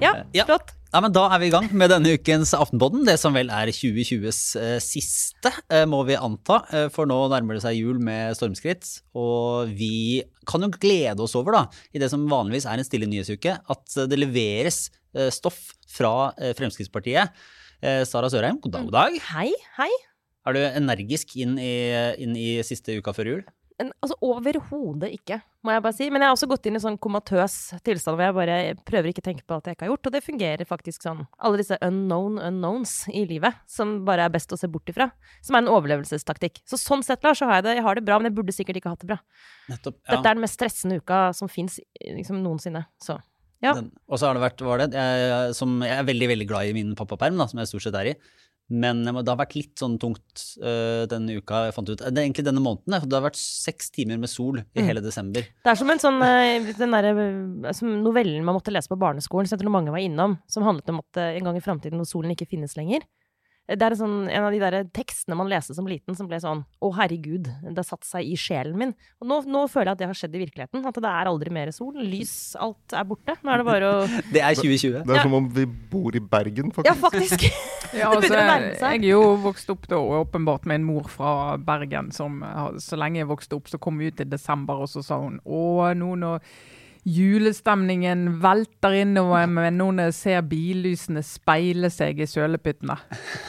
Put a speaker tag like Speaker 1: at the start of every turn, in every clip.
Speaker 1: Ja,
Speaker 2: Ja.
Speaker 1: flott.
Speaker 2: Ja, men Da er vi i gang med denne ukens Aftenpodden, det som vel er 2020s eh, siste, eh, må vi anta. Eh, for nå nærmer det seg jul med stormskritt. Og vi kan jo glede oss over, da, i det som vanligvis er en stille nyhetsuke, at eh, det leveres eh, stoff fra eh, Fremskrittspartiet. Eh, Sara Sørheim, god dag, god dag.
Speaker 1: Hei, hei.
Speaker 2: Er du energisk inn i, inn i siste uka før jul?
Speaker 1: En, altså Overhodet ikke, må jeg bare si. Men jeg har også gått inn i sånn komatøs tilstand hvor jeg bare prøver ikke å tenke på alt jeg ikke har gjort. Og det fungerer faktisk sånn. Alle disse unknown unknowns i livet som bare er best å se bort ifra. Som er en overlevelsestaktikk. Så sånn sett, Lars, så har jeg det, jeg har det bra, men jeg burde sikkert ikke hatt det bra.
Speaker 2: Nettopp.
Speaker 1: Dette er den mest stressende uka som fins liksom, noensinne. Så ja.
Speaker 2: Den, og så har det vært, var det, jeg, som, jeg er veldig veldig glad i min pappaperm, da, som jeg stort sett er i. Men det har vært litt sånn tungt uh, denne uka. jeg fant ut. Det er egentlig denne måneden. for Det har vært seks timer med sol i
Speaker 1: Mm.
Speaker 2: hele desember.
Speaker 1: Det er som en sånn eh, den der, eh, som novellen man måtte lese på barneskolen, som jeg tror mange var innom, som handlet om at eh, en gang i framtiden hvor solen ikke finnes lenger. Eh, Det er en, sånn, en av de der tekstene man leste som liten, som ble sånn Å, herregud, det har satt seg i sjelen min. Og nå, nå føler jeg at det har skjedd i virkeligheten. At det er aldri mer sol. Lys, alt er borte. Nå er det bare å
Speaker 2: Det er 2020.
Speaker 3: Det er
Speaker 1: Ja.
Speaker 3: som om vi bor i Bergen,
Speaker 1: Ja,
Speaker 3: faktisk.
Speaker 4: Ja, altså, jeg er jo vokst opp da, åpenbart med en mor fra Bergen som så lenge jeg vokste opp, så kom vi ut i desember, og så sa hun å, nå når julestemningen velter innover meg nå når jeg ser billysene speile seg i sølepyttene.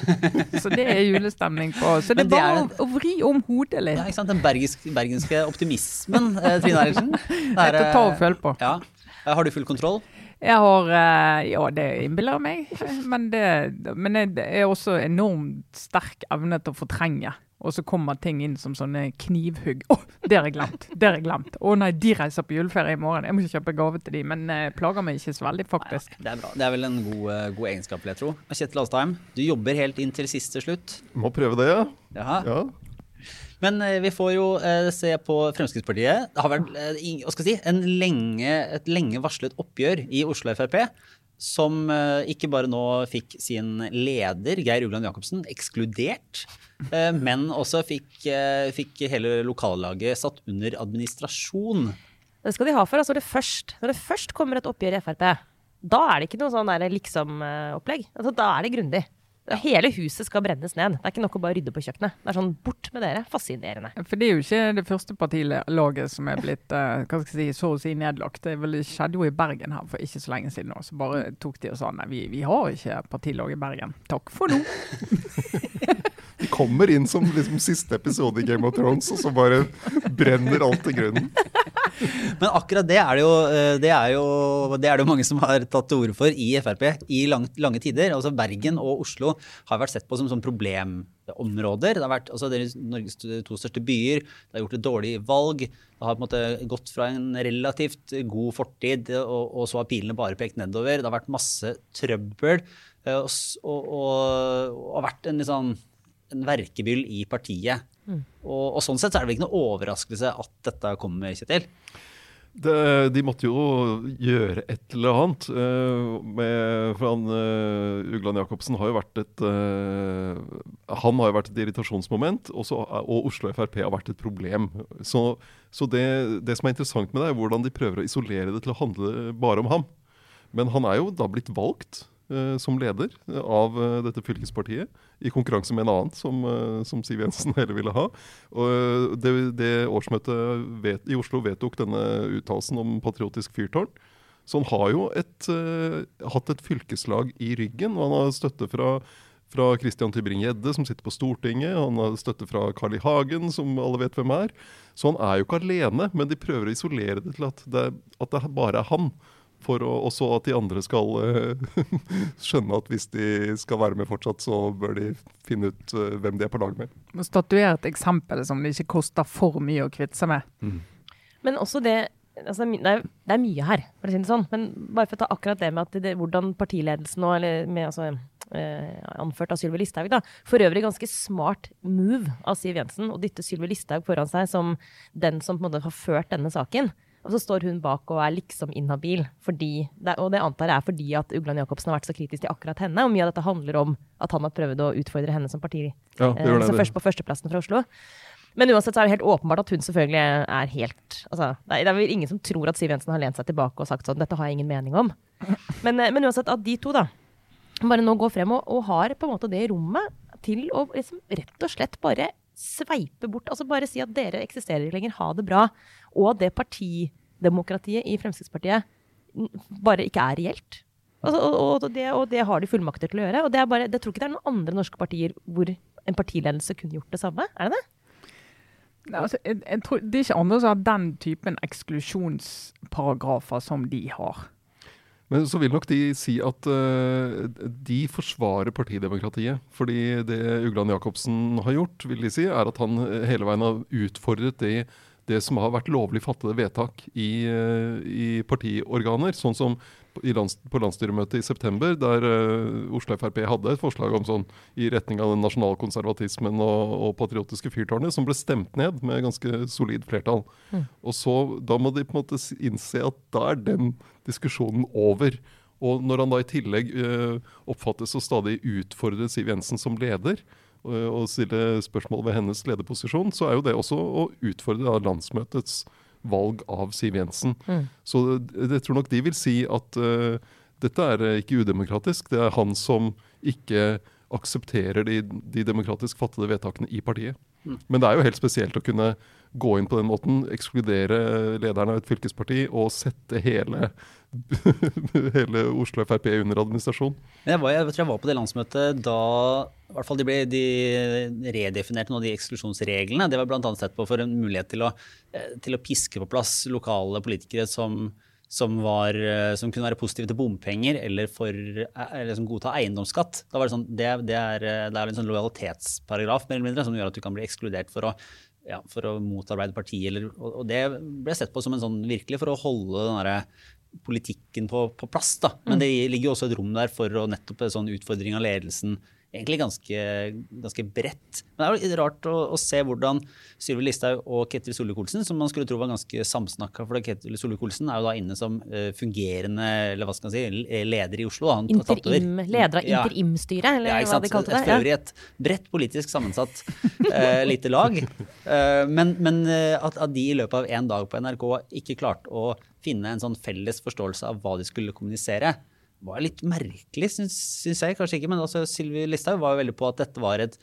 Speaker 4: Så det er julestemning på. Så det
Speaker 2: det
Speaker 4: er bare å, vri om hodet
Speaker 2: Ja,
Speaker 4: litt.
Speaker 2: ikke sant? Den bergisk, bergenske optimismen, eh, Trine Eilertsen. Det er,
Speaker 4: til å ta og
Speaker 2: eh,
Speaker 4: føle på.
Speaker 2: Ja. Eh, Har du full kontroll?
Speaker 4: Jeg har eh, Ja, det innbiller jeg meg. Men det, men det er også enormt sterk evne til å fortrenge. Og så kommer ting inn som sånne knivhugg. Å, det har jeg glemt! Det har jeg glemt. Å nei, de reiser på juleferie i morgen. Jeg må ikke kjøpe gave til de, men jeg plager meg ikke så veldig, faktisk.
Speaker 2: Det er bra. Det er vel en god, eh, god egenskap, vil jeg tro. Kjetil Astheim, du jobber helt inn til siste slutt.
Speaker 3: Må prøve det, ja.
Speaker 2: Jaha.
Speaker 3: ja.
Speaker 2: Men eh, vi får jo eh, se på Fremskrittspartiet. Det har vært eh, si, en lenge, et lenge varslet oppgjør i Oslo Frp. Som ikke bare nå fikk sin leder, Geir Ugland Jacobsen, ekskludert. men også fikk, fikk hele lokallaget satt under administrasjon.
Speaker 1: Det skal de ha for. Altså det først, når det først kommer et oppgjør i Frp, da er det ikke noe sånn liksom-opplegg. Altså, da er det grundig. Hele huset skal brennes ned. Det er ikke nok å bare rydde på kjøkkenet. Det er sånn bort med dere. Fascinerende.
Speaker 4: For det er jo ikke det første partilaget som er blitt uh, hva skal jeg si, så å si nedlagt. Det skjedde jo i Bergen her for ikke så lenge siden. nå, Så bare tok de og sa nei, vi, vi har ikke partilag i Bergen. Takk for nå.
Speaker 3: De kommer inn som liksom siste episode i Game of Thrones, og så bare brenner alt til grunnen.
Speaker 2: Men akkurat det er det jo, eh, det er jo, det er det mange som har tatt til orde for i Frp i lang, lange tider. Altså Bergen og Oslo har vært sett på som, som problemområder. Det har vært altså deres Norges to største byer. Det har gjort et dårlig valg. Det har på en måte gått fra en relativt god fortid, og, og så har pilene bare pekt nedover. Det har vært masse trøbbel. eh, Og, og, og, og vært en, sånn, en verkebyll i partiet. Og, og sånn sett så er det vel ikke noe overraskelse at dette kommer, Kjetil.
Speaker 3: Det, de måtte jo gjøre et eller annet. Uh, med, for han, uh, Ugland Jacobsen har jo vært et uh, Han har jo vært et irritasjonsmoment, og, så, og Oslo Frp har vært et problem. Så, så det, det som er interessant med det, er hvordan de prøver å isolere det til å handle bare om ham. Men han er jo da blitt valgt som leder av eh, dette fylkespartiet, i konkurranse med en annen som, eh, som Siv Jensen heller ville ha. Og eh, det, det årsmøtet vet, i Oslo vedtok denne uttalelsen om patriotisk fyrtårn. Så han har jo et, eh, hatt et fylkeslag i ryggen, og han har støtte fra fra Christian Tybring-Gjedde, som sitter på Stortinget. Han har støtte fra Carl I. Hagen, som alle vet hvem er. Så han er jo ikke alene, men de prøver å isolere det til at det, at det bare er han. For å, også at de andre skal eh, skjønne at hvis de skal være med fortsatt, så bør de finne ut eh, hvem de er på lag med.
Speaker 4: Må statuere et eksempel som det ikke koster for mye å kvitte seg med.
Speaker 1: Men også det altså, det, er, det er mye her, for å si det sånn. Men bare for å ta akkurat det med at det, hvordan partiledelsen nå, eller med altså, eh, anført av Sylvi Listhaug, da, for øvrig ganske smart move av Siv Jensen å dytte Sylvi Listhaug foran seg som den som på en måte har ført denne saken. Og så står hun bak og er liksom inhabil. Fordi, og det antar jeg er fordi at Ugland Jacobsen har vært så kritisk til akkurat henne. Og mye av dette handler om at han har prøvd å utfordre henne som parti.
Speaker 3: Ja,
Speaker 1: eh, som først på førsteplassen fra Oslo. Men uansett så er det helt åpenbart at hun selvfølgelig er helt altså, Det er, det er vel ingen som tror at Siv Jensen har lent seg tilbake og sagt sånn Dette har jeg ingen mening om. Men, eh, men uansett at de to da bare nå går frem og, og har på en måte det rommet til å liksom rett og slett bare sveipe bort Altså bare si at dere eksisterer ikke lenger, ha det bra. Og det partidemokratiet i Fremskrittspartiet bare ikke er reelt. Og, og, og, det, og det har de fullmakter til å gjøre. Og det er bare, jeg tror ikke det er noen andre norske partier hvor en partiledelse kunne gjort det samme. Er det det?
Speaker 4: Nei, Altså, jeg, jeg tror, det er ikke andre som har den typen eksklusjonsparagrafer som de har.
Speaker 3: Men så vil nok de si at uh, de forsvarer partidemokratiet. Fordi det Ugland Jacobsen har gjort, vil de si, er at han eh, hele veien har utfordret det, det som har vært lovlig fattede vedtak i, eh, i partiorganer. Sånn som lands, på landsstyremøtet i september, der uh, Oslo Frp hadde et forslag om sånn i retning av den nasjonalkonservatismen og, og patriotiske fyrtårnet, som ble stemt ned med ganske solid flertall. Og så, Da må de på en måte innse at da er den diskusjonen over. Og når han da i tillegg uh, oppfattes å stadig utfordre Siv Jensen som leder, og stille spørsmål ved hennes lederposisjon, så er jo det også å utfordre da landsmøtets valg av Siv Jensen. Så jeg tror nok de vil si at uh, dette er eh, ikke udemokratisk. Det er han som ikke aksepterer de, de demokratisk fattede vedtakene i partiet. Men det er jo helt spesielt å kunne gå inn på den måten, ekskludere lederen av et fylkesparti og sette hele, hele Oslo Frp under administrasjon.
Speaker 2: Jeg, var, jeg tror jeg var på det landsmøtet da i hvert fall de, ble, de redefinerte noen av de eksklusjonsreglene. Det var bl.a. sett på for en mulighet til å, eh, til å piske på plass lokale politikere som, som, var, eh, som kunne være positive til bompenger eller, for, eh, eller som godta eiendomsskatt. Da var Det sånn, det, det, er, det er en sånn lojalitetsparagraf mer eller mindre, som gjør at du kan bli ekskludert for å ja, for å motarbeide partiet. Eller, og, og det ble sett på som en sånn virkelig for å holde den derre politikken på, på plass. Da. Men det ligger jo også et rom der for å nettopp en sånn utfordring av ledelsen. Egentlig ganske, ganske bredt. Men det er jo litt rart å, å se hvordan Sylvi Listhaug og Ketil Solvik-Olsen, som man skulle tro var ganske samsnakka, for Ketil Solvik-Olsen er jo da inne som eh, fungerende eller hva skal man si, leder i Oslo. Han.
Speaker 1: Interim, leder av interimstyret, eller
Speaker 2: Ja,
Speaker 1: hva de kalte det.
Speaker 2: for øvrig et bredt politisk sammensatt uh, lite lag. Uh, men men eh, at, at de i løpet av én dag på NRK ikke klarte å finne en sånn felles forståelse av hva de skulle kommunisere, var litt merkelig, syns, jeg. Kanskje ikke, men altså, Sylvi Listhaug var jo veldig på at dette var et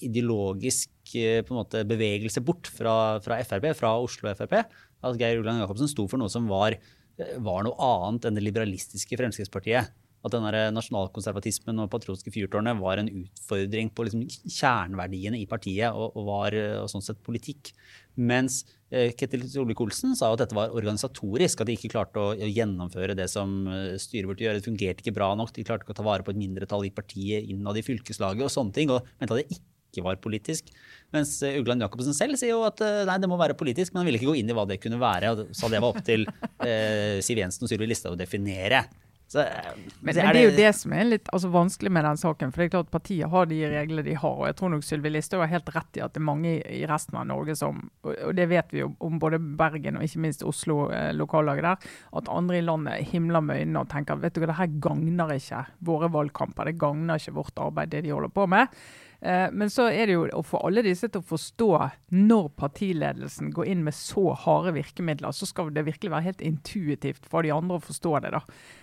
Speaker 2: ideologisk eh, måte, bevegelse bort fra, fra Frp, fra Oslo Frp. At Geir Ulland Jacobsen sto for noe som var, eh, var noe annet enn det liberalistiske Fremskrittspartiet. At den nasjonalkonservatismen og patriotiske fyrtårnet var en utfordring på liksom kjerneverdiene i partiet og, og var og sånn sett politikk. Mens eh, Ketil Solvik-Olsen sa at dette var organisatorisk, at de ikke klarte å, å gjennomføre det som eh, styret burde gjøre. Det fungerte ikke bra nok, de klarte ikke å ta vare på et mindretall i partiet innad i fylkeslaget og sånne ting. og mente at det ikke var politisk. Mens eh, Ugland Jacobsen selv sier jo at nei, det må være politisk, men han ville ikke gå inn i hva det kunne være. og Sa det var opp til eh, Siv Jensen og Sylvi Listhaug å definere. Så, eh,
Speaker 4: Men, det er jo det som er litt altså, vanskelig med den saken. For det er klart Partiet har de reglene de har. og Jeg tror nok Sylvi Listhaug har helt rett i at det er mange i resten av Norge som og det vet vi jo om både Bergen og ikke minst Oslo, eh, lokallaget der. At andre i landet himler med øynene og tenker vet du hva, det her gagner ikke våre valgkamper. Det gagner ikke vårt arbeid, det de holder på med. Eh, Men så er det jo å få alle disse til å forstå når partiledelsen går inn med så harde virkemidler, så skal det virkelig være helt intuitivt for de andre å forstå det. da.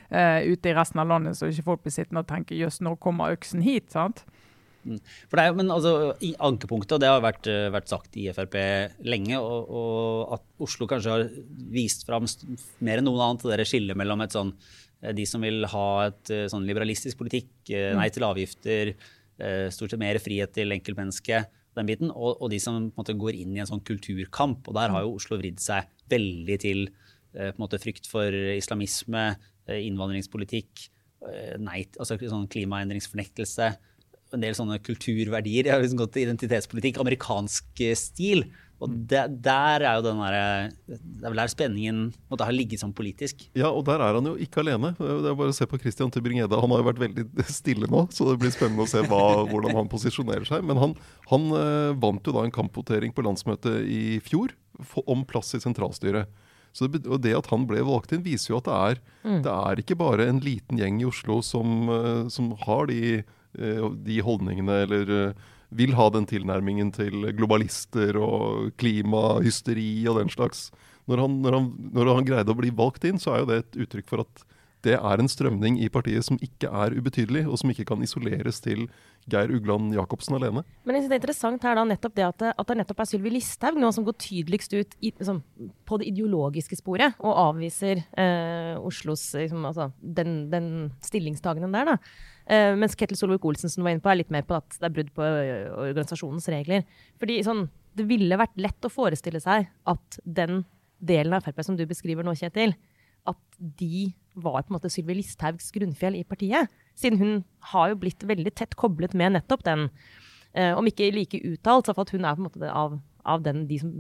Speaker 4: Eh, ute i resten av landet, så ikke folk blir sittende og tenke jøss, når kommer øksen hit? sant?
Speaker 2: For det er men altså, i Ankepunktet, og det har vært, eh, vært sagt i Frp lenge, og, og at Oslo kanskje har vist fram mer enn noen annet det skillet mellom et sånn, de som vil ha et sånn liberalistisk politikk, nei til avgifter, stort sett mer frihet til enkeltmennesket, den biten, og, og de som på en måte går inn i en sånn kulturkamp. Og der har jo Oslo vridd seg veldig til eh, på en måte frykt for islamisme, eh, innvandringspolitikk, eh, nei, altså sånn klimaendringsfornektelse en del sånne kulturverdier. Jeg har liksom gått til identitetspolitikk, amerikansk eh, stil. Og det, der er jo den der, Det er vel der spenningen måtte ha ligget sånn politisk.
Speaker 3: Ja, og der er han jo ikke alene. Det er bare å se på Christian Tybring-Gjedde. Han har jo vært veldig stille nå, så det blir spennende å se hva, hvordan han posisjonerer seg. Men han, han eh, vant jo da en kampvotering på landsmøtet i fjor om plass i sentralstyret. Så det, og det at han ble valgt inn, viser jo at det er, det er ikke bare en liten gjeng i Oslo som, eh, som har de, de holdningene eller, vil ha den tilnærmingen til globalister og klimahysteri og den slags. Når han, når, han, når han greide å bli valgt inn, så er jo det et uttrykk for at det er en strømning i partiet som ikke er ubetydelig, og som ikke kan isoleres til Geir Ugland Jacobsen alene.
Speaker 1: Men jeg synes det er interessant her da nettopp det at, at det nettopp er Sylvi Listhaug nå som går tydeligst ut i, liksom, på det ideologiske sporet og avviser eh, Oslos liksom, altså, den, den stillingstagenen der. da. Eh, mens Ketil Solvik-Olsen som var inne på, er litt mer på at det er brudd på organisasjonens regler. Fordi sånn, Det ville vært lett å forestille seg at den delen av Frp som du beskriver nå, Kjetil, at de var på en måte Sylvi Listhaugs grunnfjell i partiet. Siden hun har jo blitt veldig tett koblet med nettopp den. Eh, om ikke like uttalt, så for hun er på en måte av, av den, de som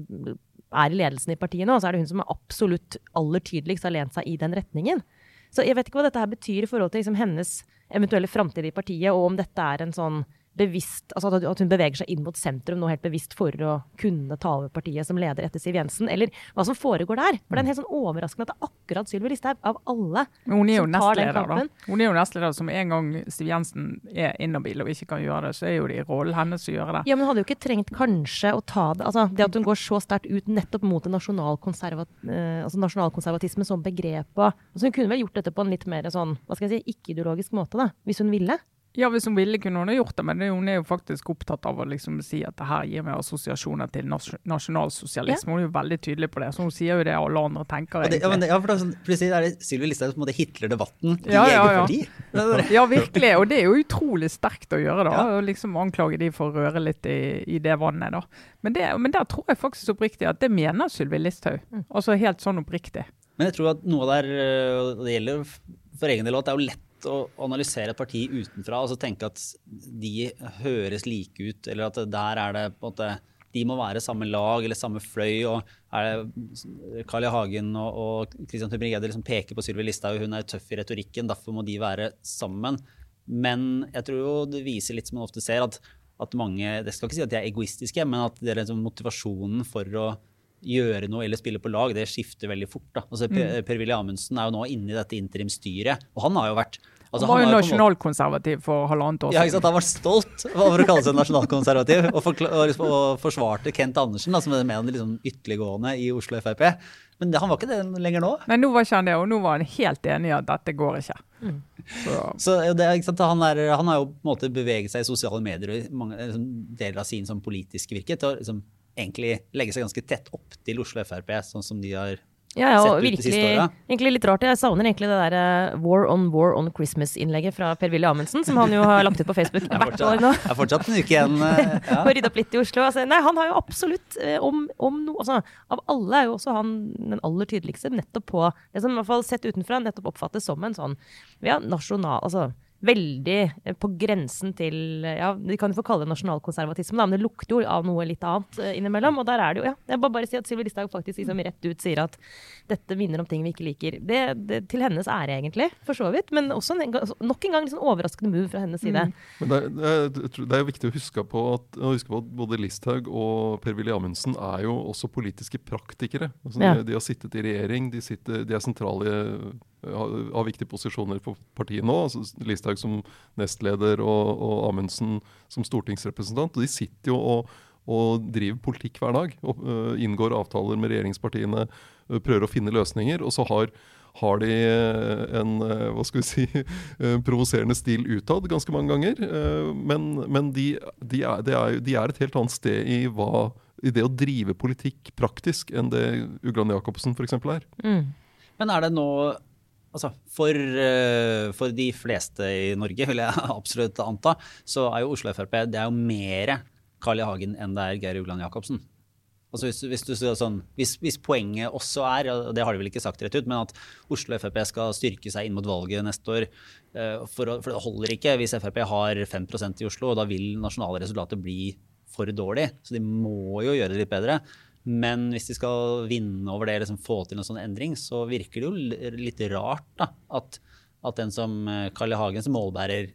Speaker 1: er i ledelsen i partiet nå, så er det hun som er absolutt aller tydeligst har lent seg i den retningen. Så jeg vet ikke hva dette her betyr i forhold til liksom, hennes eventuelle framtid i partiet, og om dette er en sånn bevisst, altså at hun beveger seg inn mot sentrum nå helt bevisst for å kunne ta over partiet som leder etter Siv Jensen, eller hva som foregår der. For det er en helt sånn overraskende at det er akkurat Sylvi Listhaug, av alle, som tar den
Speaker 4: nestleder, da. Hun er jo nestleder som en gang Siv Jensen er inhabil og ikke kan gjøre det, så er jo det i rollen hennes å gjøre det.
Speaker 1: Ja, men hun hadde jo ikke trengt kanskje å ta det altså Det at hun går så sterkt ut nettopp mot det nasjonalkonservat, eh, altså nasjonalkonservatisme som begrep og altså Hun kunne vel gjort dette på en litt mer sånn, hva skal jeg si, ikke-ideologisk måte, da, hvis hun ville.
Speaker 4: Ja, hvis hun ville kunne hun ha gjort det, men hun er jo faktisk opptatt av å liksom si at det her gir meg assosiasjoner til nas nasjonalsosialisme. Hun er jo veldig tydelig på det, så hun sier jo det alle andre tenker.
Speaker 2: Det, ja, men
Speaker 4: egentlig.
Speaker 2: det, ja, for da, er sånn, plutselig er det Sylvi Listhaug som på en hitler debatten i
Speaker 4: Ja, ja,
Speaker 2: eget
Speaker 4: ja.
Speaker 2: parti.
Speaker 4: Ja, virkelig. Og det er jo utrolig sterkt å gjøre, da.
Speaker 2: Ja.
Speaker 4: Og liksom anklage de for å røre litt i, i det vannet, da. Men, det, men der tror jeg faktisk oppriktig at det mener Sylvi Listhaug.
Speaker 1: Mm.
Speaker 4: Altså helt sånn oppriktig.
Speaker 2: Men jeg tror at noe der, øh, og det gjelder for egen del, at det er jo lett å analysere et parti utenfra og tenke at de høres like ut, eller at der er det på en måte de må være samme lag eller samme fløy. og er det Carl I. Hagen og, og Christian Tybring-Gjedde liksom peker på Sylvi Listhaug, hun er tøff i retorikken, derfor må de være sammen. Men jeg tror jo det viser litt, som man ofte ser, at, at mange Det skal ikke si at de er egoistiske, men at det er liksom motivasjonen for å gjøre noe eller spille på lag, det skifter veldig fort. da. Altså, Per- Per-Willy Amundsen er jo nå inne i dette interimstyret, og han har jo vært altså,
Speaker 4: Han var jo nasjonalkonservativ for halvannet år
Speaker 2: ja, ikke
Speaker 4: siden.
Speaker 2: sant? Han var stolt over å kalle seg nasjonalkonservativ, og, og, liksom- og forsvarte Kent Andersen da, som er med han liksom ytterliggående i Oslo Frp. Men det, han var ikke det lenger nå.
Speaker 4: Nei, nå var ikke han det, og nå var han helt enig i at dette går ikke.
Speaker 1: Mm.
Speaker 4: Så,
Speaker 2: Så det, ikke sant? Han, er, han har jo på en måte beveget seg i sosiale medier og i mange liksom, deler av sin sånn, politiske virke til å liksom, egentlig legge seg ganske tett opp til Oslo Frp, sånn som de har
Speaker 1: Ja, ja, og virkelig, egentlig litt rart. Jeg savner egentlig det der eh, War on War on Christmas-innlegget fra Per-Willy Amundsen, som han jo har lagt ut på Facebook
Speaker 2: er
Speaker 1: hvert år nå.
Speaker 2: Jeg det er fortsatt en uke igjen. eh, Ja.
Speaker 1: Og rydde opp litt i Oslo. Altså, nei, han har jo absolutt eh, om, om noe altså, Av alle er jo også han den aller tydeligste nettopp på det som i hvert fall sett utenfra nettopp oppfattes som en sånn ja, nasjonal Altså veldig eh, på grensen til ja, De kan jo få kalle det nasjonalkonservatisme, da, men det lukter jo av noe litt annet eh, innimellom. Og der er det jo ja, Jeg bare bare si at Sylvi Listhaug faktisk liksom rett ut sier at dette minner om ting vi ikke liker. Det, det til hennes ære, egentlig, for så vidt. Men også en, nok en gang sånn overraskende move fra hennes side.
Speaker 3: Men det er, det, er, det jo viktig å huske på at, huske på at både Listhaug og Per-Willy Amundsen er jo også politiske praktikere. Altså,
Speaker 1: Ja.
Speaker 3: de, de har sittet i regjering, de, sitter, de er sentrale har, viktige posisjoner for partiet nå. Altså Listhaug som nestleder og, og Amundsen som stortingsrepresentant. Og de sitter jo og, og driver politikk hver dag. Og, uh, inngår avtaler med regjeringspartiene, uh, prøver å finne løsninger. Og så har, har de øh, en hva skal vi si, provoserende stil utad ganske mange ganger. Men, men de, de, er, de, er, de er et helt annet sted i, hva, i det å drive politikk praktisk enn det Ugland Jacobsen f.eks. er.
Speaker 1: Mm.
Speaker 2: Men er det nå Altså, for, eh, for de fleste i Norge, vil jeg absolutt anta, så er jo Oslo Frp det er jo mer Carl I. Hagen enn det er Geir Ugland Jacobsen. Altså hvis, hvis, du, sånn, hvis, hvis poenget også er, og det har de vel ikke sagt rett ut, men at Oslo Frp skal styrke seg inn mot valget neste år, eh, for, å, for det holder ikke hvis Frp har 5% i Oslo, og da vil nasjonale resultater bli for dårlig. Så de må jo gjøre det litt bedre. Men hvis de skal vinne over det, liksom få til en sånn endring, så virker det jo litt rart da, at, at den som Karl Carl I. Hagen som målbærer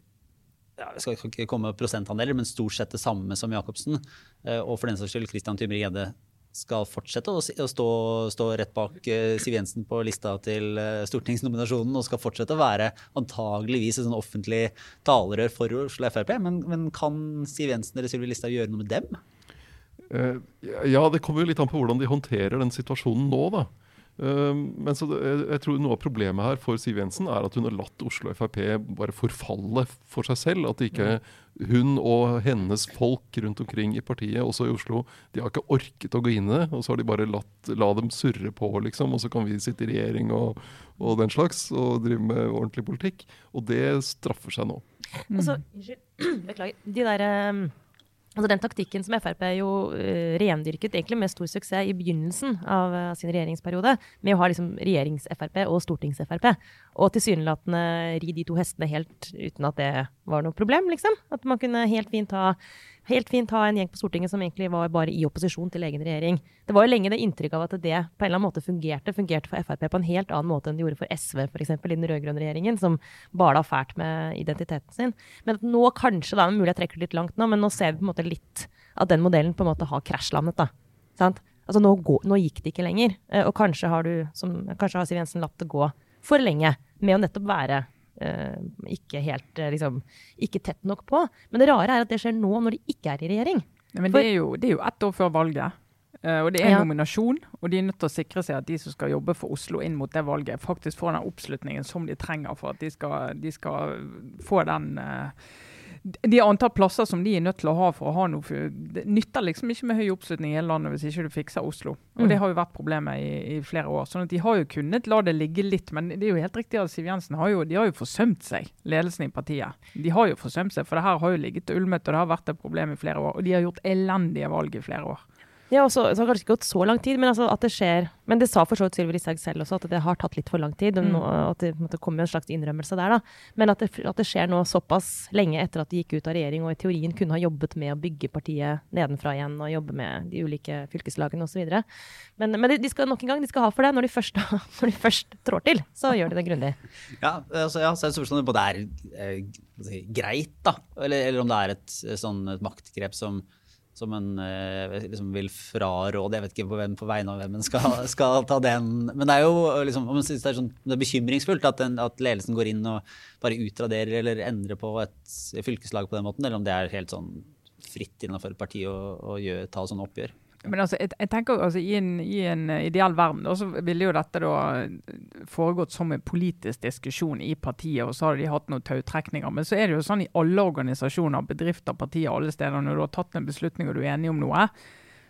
Speaker 2: ja, Jeg skal ikke komme prosentandeler, men stort sett det samme som Jacobsen, eh, og for den saks skyld Christian Tybring-Gjedde skal fortsette å, stå, stå rett bak eh, Siv Jensen på lista til eh, stortingsnominasjonen og skal fortsette å være antageligvis et sånn offentlig talerør for Oslo Frp. Men, men kan Siv Jensen eller Sylvi Listhaug gjøre noe med dem?
Speaker 3: Eh, ja, det kommer jo litt an på hvordan de håndterer den situasjonen nå, da. Eh, men så jeg, jeg tror noe av problemet her for Siv Jensen er at hun har latt Oslo Frp bare forfalle for seg selv. At ikke hun og hennes folk rundt omkring i partiet, også i Oslo, de har ikke orket å gå inn i det. Og så har de bare latt la dem surre på, liksom. Og så kan vi sitte i regjering og, og den slags og drive med ordentlig politikk. Og det straffer seg nå.
Speaker 1: Altså, unnskyld, beklager. De der, um, altså den taktikken som Frp jo uh, rendyrket egentlig med stor suksess i begynnelsen av uh, sin regjeringsperiode, med å ha liksom regjerings-Frp og stortings-Frp, og tilsynelatende ri de to hestene helt uten at det var noe problem, liksom. At man kunne helt fint ha Helt fint ha en gjeng på Stortinget som egentlig var bare i opposisjon til egen regjering. Det var jo lenge det inntrykk av at det på en eller annen måte fungerte. Fungerte for Frp på en helt annen måte enn det gjorde for SV f.eks. i den rød-grønne regjeringen, som bala fælt med identiteten sin. Men nå kanskje, da, mulig jeg trekker det litt langt nå, men nå ser vi på en måte litt at den modellen på en måte har krasjlandet. Altså nå, gå, nå gikk det ikke lenger. Eh, Og kanskje har, du, som, kanskje har Siv Jensen latt det gå for lenge med å nettopp være ikke helt eh, liksom, ikke tett nok på. Men det rare er at det skjer nå, når de ikke er i regjering.
Speaker 4: Men det er, jo, det er jo ett år før valget. Eh, og det er en
Speaker 1: Ja.
Speaker 4: nominasjon, og de er nødt til å sikre seg at de som skal jobbe for Oslo inn mot det valget, faktisk får den oppslutningen som de trenger for at de skal, de skal få den eh, de antall plasser som de er nødt til å ha for å ha noe for, Det nytter liksom ikke med høy oppslutning i hele landet hvis ikke du fikser Oslo. Og
Speaker 1: Mm.
Speaker 4: Det har jo vært problemet i, i flere år. sånn at De har jo kunnet la det ligge litt, men det er jo helt riktig at Siv Jensen har jo, de har jo forsømt seg, ledelsen i partiet. De har jo forsømt seg, for det her har jo ligget ulmet, og det har vært et problem i flere år. Og de har gjort elendige valg i flere år.
Speaker 1: Ja, også, så, så har det kanskje ikke gått så lang tid, men altså at det skjer Men det sa for så vidt Sylvi Listhaug selv også, at det har tatt litt for lang tid.
Speaker 4: Mm.
Speaker 1: At det måte kommer en slags innrømmelse der, da. Men at det, at det skjer nå såpass lenge etter at de gikk ut av regjering og i teorien kunne ha jobbet med å bygge partiet nedenfra igjen og jobbe med de ulike fylkeslagene osv. Men, men de, de skal nok en gang de skal ha for det. Når de først, når de først trår til, så gjør de det grundig.
Speaker 2: Ja, altså, ja, så er det spørsmålet om det er eh, greit, da, eller, eller om det er et, sånn, et maktgrep som, som en eh, liksom vil fraråde. Jeg vet ikke på, hvem, på vegne av hvem en skal, skal ta den. Men det er jo liksom, om man synes det er, sånn, det er bekymringsfullt at, den, at ledelsen går inn og bare utraderer eller endrer på et fylkeslag på den måten, eller om det er helt sånn fritt innenfor et parti å, å gjøre, ta sånne oppgjør.
Speaker 4: Men altså, jeg, jeg tenker altså, i en, I en ideell verden da, så ville jo dette da foregått som en politisk diskusjon i partiet, og så hadde de hatt noen tautrekninger. Men så er det jo sånn i alle organisasjoner, bedrifter, partier, alle steder, når du har tatt en beslutning og du er enig om noe,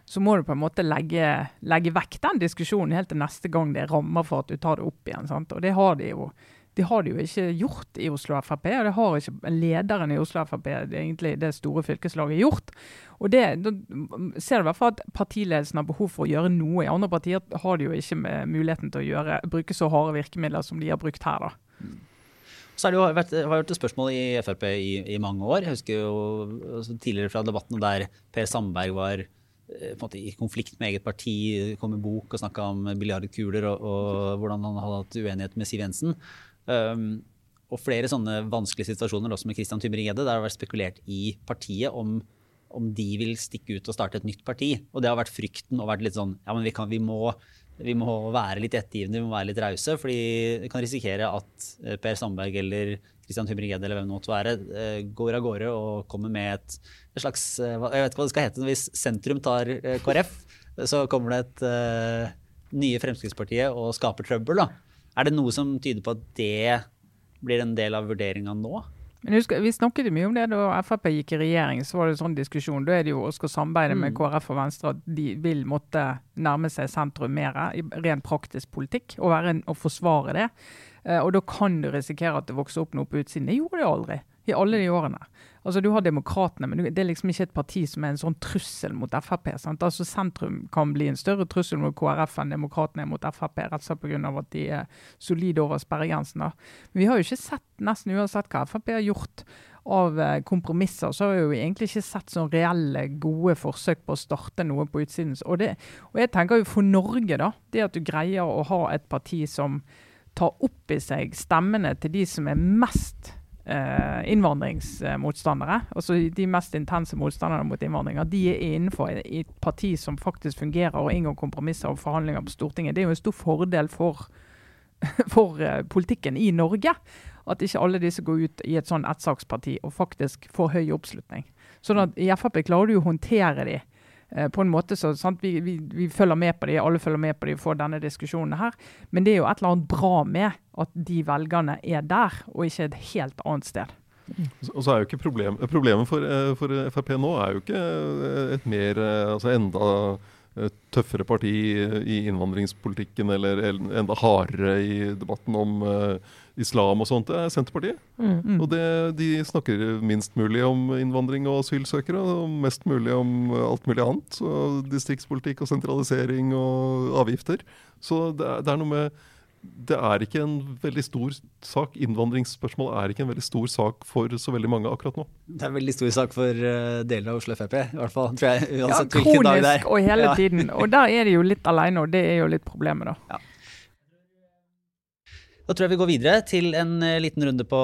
Speaker 4: så må du på en måte legge, legge vekk den diskusjonen helt til neste gang det er rammer for at du tar det opp igjen. sant? Og det har de jo. Det har de jo ikke gjort i Oslo Frp, og det har ikke lederen i Oslo Frp, det, egentlig det store fylkeslaget, gjort. Og det, Da ser du i hvert fall at partiledelsen har behov for å gjøre noe. I andre partier har de jo ikke muligheten til å gjøre, bruke så harde virkemidler som de har brukt her. da.
Speaker 2: Så har det jo vært, har vært et spørsmål i Frp i, i mange år. Jeg husker jo altså, tidligere fra debattene der Per Sandberg var eh, måte, i konflikt med eget parti, kom i bok og snakka om biljardkuler og, og hvordan han hadde hatt uenighet med Siv Jensen. Um, og flere sånne vanskelige situasjoner, også med Christian Tybring-Gjedde, der har vært spekulert i partiet om, om de vil stikke ut og starte et nytt parti. Og det har vært frykten og vært litt sånn ja, men vi, kan, vi, må, vi må være litt ettergivende, vi må være litt rause. fordi vi kan risikere at eh, Per Sandberg eller Christian Tybring-Gjedde eller hvem det måtte være, eh, går av gårde og kommer med et, et slags eh, Jeg vet ikke hva det skal hete hvis sentrum tar KrF. Så kommer det et nye Fremskrittspartiet og skaper trøbbel. da. Er det noe som tyder på at det blir en del av vurderinga nå?
Speaker 4: Men husk, Vi snakket mye om det da Frp gikk i regjering. så var det en sånn diskusjon. Da er det jo å skal samarbeide med
Speaker 2: Mm.
Speaker 4: KrF og Venstre at de vil måtte nærme seg sentrum mer i ren praktisk politikk og, være en, og forsvare det. Eh, og da kan du risikere at det vokser opp noe på utsiden. Det gjorde det aldri i alle de årene. Altså Du har Demokratene, men det er liksom ikke et parti som er en sånn trussel mot Frp. sant? Altså Sentrum kan bli en større trussel mot KrF enn Demokratene er mot Frp, rett og slett pga. at de er solide over sperregrensen. da. Men vi har jo ikke sett, nesten uansett hva Frp har gjort av eh, kompromisser, så har vi jo egentlig ikke sett sånn reelle, gode forsøk på å starte noe på utsiden. Og, det, og jeg tenker jo for Norge, da, det at du greier å ha et parti som tar opp i seg stemmene til de som er mest eh, innvandringsmotstandere. Altså De mest intense motstanderne mot innvandringer, de er innenfor et, parti som faktisk fungerer og inngår kompromisser og forhandlinger på Stortinget. Det er jo en stor fordel for, for eh, politikken i Norge. At ikke alle disse går ut i et sånn ettsaksparti og faktisk får høy oppslutning. Sånn at I Frp klarer du å håndtere de på en måte så? Vi, vi, vi følger med på de, alle følger med på de for denne diskusjonen her. Men det er jo et eller annet bra med at de velgerne er der, og ikke et helt annet sted.
Speaker 3: Og så er jo ikke problem, Problemet for, eh, for Frp nå er jo ikke eh, et mer eh, altså enda eh, tøffere parti i innvandringspolitikken eller el- enda hardere i debatten om uh, islam og sånt. Det er Senterpartiet.
Speaker 4: Mm.
Speaker 3: Og det, de snakker minst mulig om innvandring og asylsøkere, og mest mulig om alt mulig annet. Distriktspolitikk og sentralisering og avgifter. Så det er, det er noe med Det er ikke en veldig stor sak. Innvandringsspørsmål er ikke en veldig stor sak for så veldig mange akkurat nå.
Speaker 2: Det er en veldig stor sak for uh, deler av Oslo Frp, i hvert fall. Tror jeg,
Speaker 4: Ja,
Speaker 2: hvilken dag det er.
Speaker 4: og hele
Speaker 2: Ja.
Speaker 4: tiden. Og der er de jo litt alene, og det er jo litt problemet, da.
Speaker 2: Da tror jeg vi går videre til en eh, liten runde på,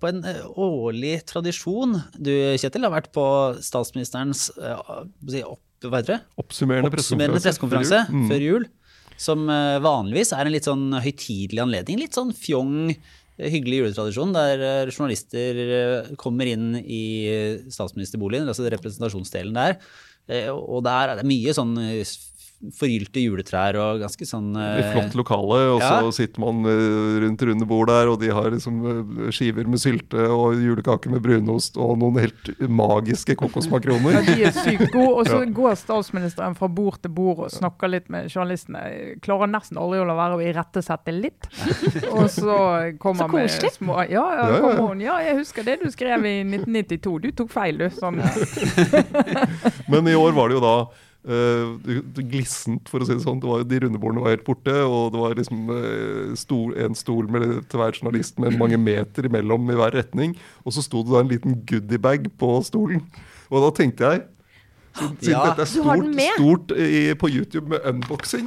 Speaker 2: på en eh, årlig tradisjon. Du, Kjetil, har vært på statsministerens opp, hva heter det?
Speaker 3: Oppsummerende pressekonferanse
Speaker 2: pressekonferanse
Speaker 3: Mm.
Speaker 2: før jul. Som eh, vanligvis er en litt sånn høytidelig anledning. Litt sånn fjong, eh, hyggelig juletradisjon der eh, journalister kommer inn i statsministerboligen, altså representasjonsdelen der. Og der er det mye sånn forgylte juletrær og ganske sånn eh,
Speaker 3: flott lokale, og så
Speaker 2: Ja.
Speaker 3: sitter man eh, rundt runde bord der, og de har liksom eh, skiver med sylte og julekaker med brunost og noen helt magiske
Speaker 4: Ja,
Speaker 3: kokosmakroner.
Speaker 4: de er sykt gode. Og så
Speaker 3: Ja.
Speaker 4: går statsministeren fra bord til bord og snakker litt med journalistene. Klarer nesten aldri å la være å irettesette litt. Og så kommer
Speaker 1: Så
Speaker 4: med små ja, ja,
Speaker 3: Ja, ja, ja.
Speaker 4: kommer hun. Ja, jeg husker det du skrev i 1992. Du tok feil, du. Sånn.
Speaker 3: Men i år var det jo da eh, det glissent, for å si det sånn. Det var, de rundebordene var helt borte, og det var liksom uh, stol, en stol med, til hver journalist med mange meter imellom i hver retning. Og så sto det da en liten goodiebag på stolen. Og da tenkte jeg siden
Speaker 2: Ja.
Speaker 3: dette er stort, stort i, på YouTube med unboxing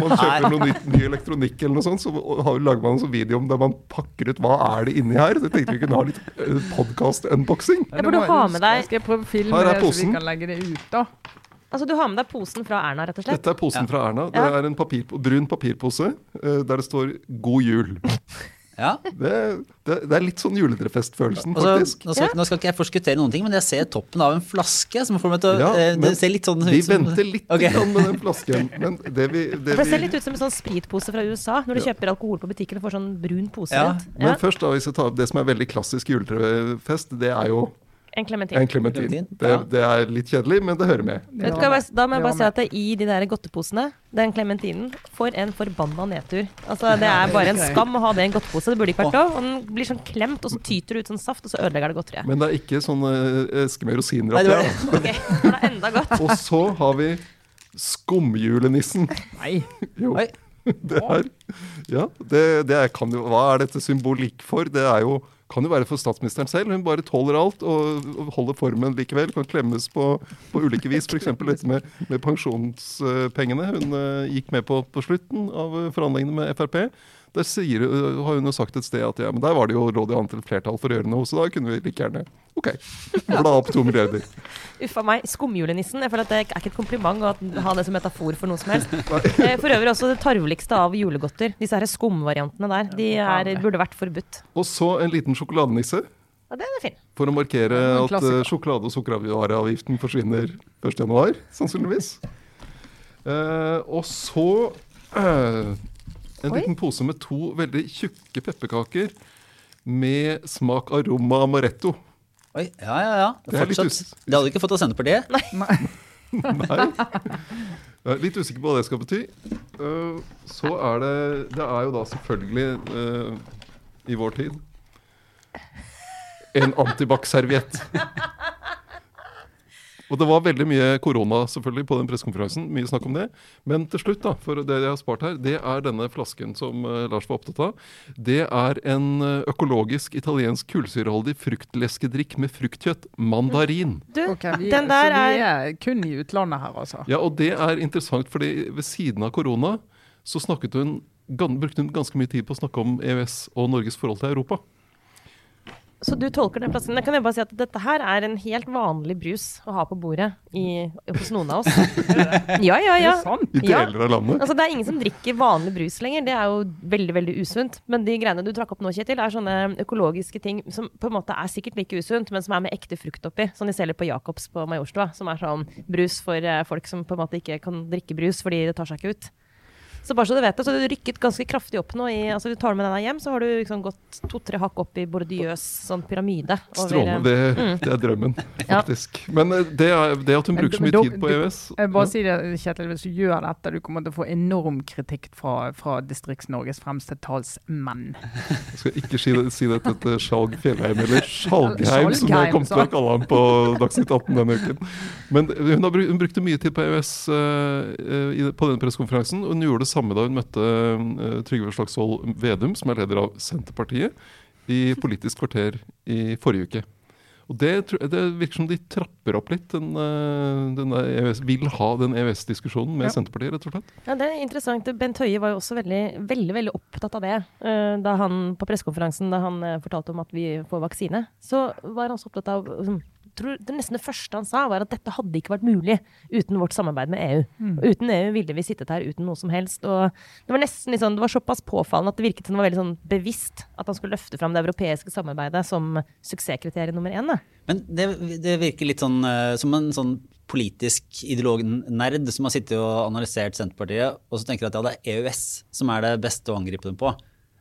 Speaker 3: man kjøper noe nytt, ny elektronikk eller noe sånt, så har- lager man en sånn video om der man pakker ut hva er det inni her. Så jeg tenkte vi kunne ha litt podkast-unboxing.
Speaker 1: Jeg burde ha med deg-
Speaker 4: Skal jeg prøve å filme det, så vi kan legge det ut, da?
Speaker 1: Altså, du har med deg posen fra Erna, rett og slett?
Speaker 3: Dette er posen
Speaker 2: Ja.
Speaker 3: fra Erna. Det er en papir, brun papirpose eh, der det står 'God jul'.
Speaker 2: Ja.
Speaker 3: Det, det, det er litt sånn juletrefestfølelsen,
Speaker 2: Altså,
Speaker 3: faktisk.
Speaker 2: nå, skal, nå skal ikke jeg forskuttere noen ting, men jeg ser toppen av en flaske som får meg til å
Speaker 3: Ja,
Speaker 2: eh,
Speaker 3: men
Speaker 2: Det ser litt sånn
Speaker 3: Vi
Speaker 2: ut som
Speaker 3: venter litt okay. med den flasken. Men det vi, det
Speaker 1: det ser
Speaker 3: vi
Speaker 1: litt ut som en sånn spritpose fra USA, når du kjøper alkohol på butikken og får sånn brun pose.
Speaker 3: Men først, da, hvis jeg tar opp det som er veldig klassisk juletrefest, det er jo
Speaker 1: en klementin.
Speaker 3: en klementin. Det, det er litt kjedelig, men det hører med.
Speaker 1: Vet du hva, Da må jeg bare si at i de der godteposene, den klementinen, for en forbanna nedtur. Altså, Det er bare en skam å ha det i en godtepose. Det burde ikke vært lov. Og den blir sånn klemt, og så tyter det ut sånn saft, og så ødelegger det godteriet.
Speaker 3: Men det er ikke sånn eh, eske med rosiner oppi.
Speaker 2: det.
Speaker 1: Ok, det er enda godt.
Speaker 3: Og så har vi skumjulenissen.
Speaker 4: Nei.
Speaker 3: Jo. Det er, ja, det, det er, kan jo, Hva er dette symbolikk for? Det er jo, kan jo være for statsministeren selv. Hun bare tåler alt og, og holder formen likevel. Kan klemmes på, på ulike vis. F.eks. dette med, med pensjonspengene. Hun eh, gikk med på på slutten av eh, forhandlingene med Frp. Der sier, eh, har hun jo sagt et sted at ja, men der var det jo råd i annet flertall for å gjøre noe, så da kunne vi like gjerne OK. Bla opp to milliarder.
Speaker 1: Uffa meg. Skumjulenissen. Jeg føler at det er ikke et kompliment å ha det som metafor for noe som helst. Eh, For øvrig også det tarveligste av julegodter. Disse her skumvariantene der. De er, burde vært forbudt.
Speaker 3: Og så en liten sjokoladenisse.
Speaker 1: Ja, den er fin.
Speaker 3: For å markere at eh, sjokolade- og sukkervareavgiften forsvinner 1.1., sannsynligvis. Uh, og så eh, en
Speaker 1: Oi.
Speaker 3: liten pose med to veldig tjukke pepperkaker med smak aroma amaretto.
Speaker 2: Oi, ja, ja, ja.
Speaker 3: Det er litt us-
Speaker 2: Det hadde du ikke fått av Senterpartiet.
Speaker 3: Nei. Jeg er litt usikker på hva det skal bety. Eh, så er det Det er jo da selvfølgelig eh, i vår tid en antibac-serviett. Og det var veldig mye korona selvfølgelig på den pressekonferansen. Mye snakk om det. Men til slutt, da, for det jeg har spart her, det er denne flasken som eh, Lars var opptatt av. Det er en eh, økologisk italiensk kullsyreholdig fruktleskedrikk med fruktkjøtt. Mandarin.
Speaker 1: Du,
Speaker 4: Ok, vi,
Speaker 1: den der
Speaker 4: så vi
Speaker 1: er
Speaker 4: er kun i utlandet her, altså.
Speaker 3: Ja, og det er interessant, fordi ved siden av korona så snakket hun, brukte hun ganske mye tid på å snakke om EØS og Norges forhold til Europa.
Speaker 1: Så du tolker den plassen. Jeg kan jo bare si at dette her er en helt vanlig brus å ha på bordet i, hos noen av oss. Ja, ja, ja.
Speaker 3: I deler av landet.
Speaker 1: Altså, det er ingen som drikker vanlig brus lenger. Det er jo veldig veldig usunt. Men de greiene du trakk opp nå, Kjetil, er sånne økologiske ting som på en måte er sikkert like usunt, men som er med ekte frukt oppi. Som de selger på Jacobs på Majorstua. Som er sånn brus for eh, folk som på en måte ikke kan drikke brus fordi det tar seg ikke ut. Så bare så du vet det, så du rykket ganske kraftig opp nå i altså Du tar med den hjem, så har du liksom gått to-tre hakk opp i bordiøs sånn pyramide. over,
Speaker 3: Strålende. Det, det er drømmen,
Speaker 1: Ja.
Speaker 3: faktisk. Men eh, det, er, det at hun bruker så mye tid på EØS
Speaker 4: Jeg bare si det, Kjetil, hvis du gjør dette, du kommer til å få enorm kritikk fra, fra Distrikts-Norges fremste talsmenn.
Speaker 3: Jeg skal ikke si det, si det til Skjalg Fjellheim eller Skjalgheim, som jeg kom til å kalle ham på Dagsnytt 18 denne uken. Men hun, har, hun brukte mye tid på EØS uh, på denne pressekonferansen. Og hun gjorde det samme da hun møtte eh, Trygve Slagsvold Vedum, som er leder av Senterpartiet, i Politisk kvarter i forrige uke. Og det, det virker som de trapper opp litt, den, eh, den der EØS, vil ha den EØS-diskusjonen med
Speaker 4: Ja.
Speaker 3: Senterpartiet, rett og slett.
Speaker 1: Ja, det er interessant. Bent Høie var jo også veldig, veldig, veldig opptatt av det. eh, Da han på pressekonferansen da han fortalte om at vi får vaksine, så var han så opptatt av liksom, tror, Det nesten det første han sa, var at dette hadde ikke vært mulig uten vårt samarbeid med EU. Og uten EU ville vi sittet her uten noe som helst. Og det var nesten litt sånn, det var såpass påfallende at det virket som det var veldig sånn bevisst at han skulle løfte fram det europeiske samarbeidet som suksesskriterium nummer én. Da.
Speaker 2: Men det, det virker litt sånn eh, som en sånn politisk ideolog-nerd som har sittet og analysert Senterpartiet, og så tenker at ja, det er EØS som er det beste å angripe dem på.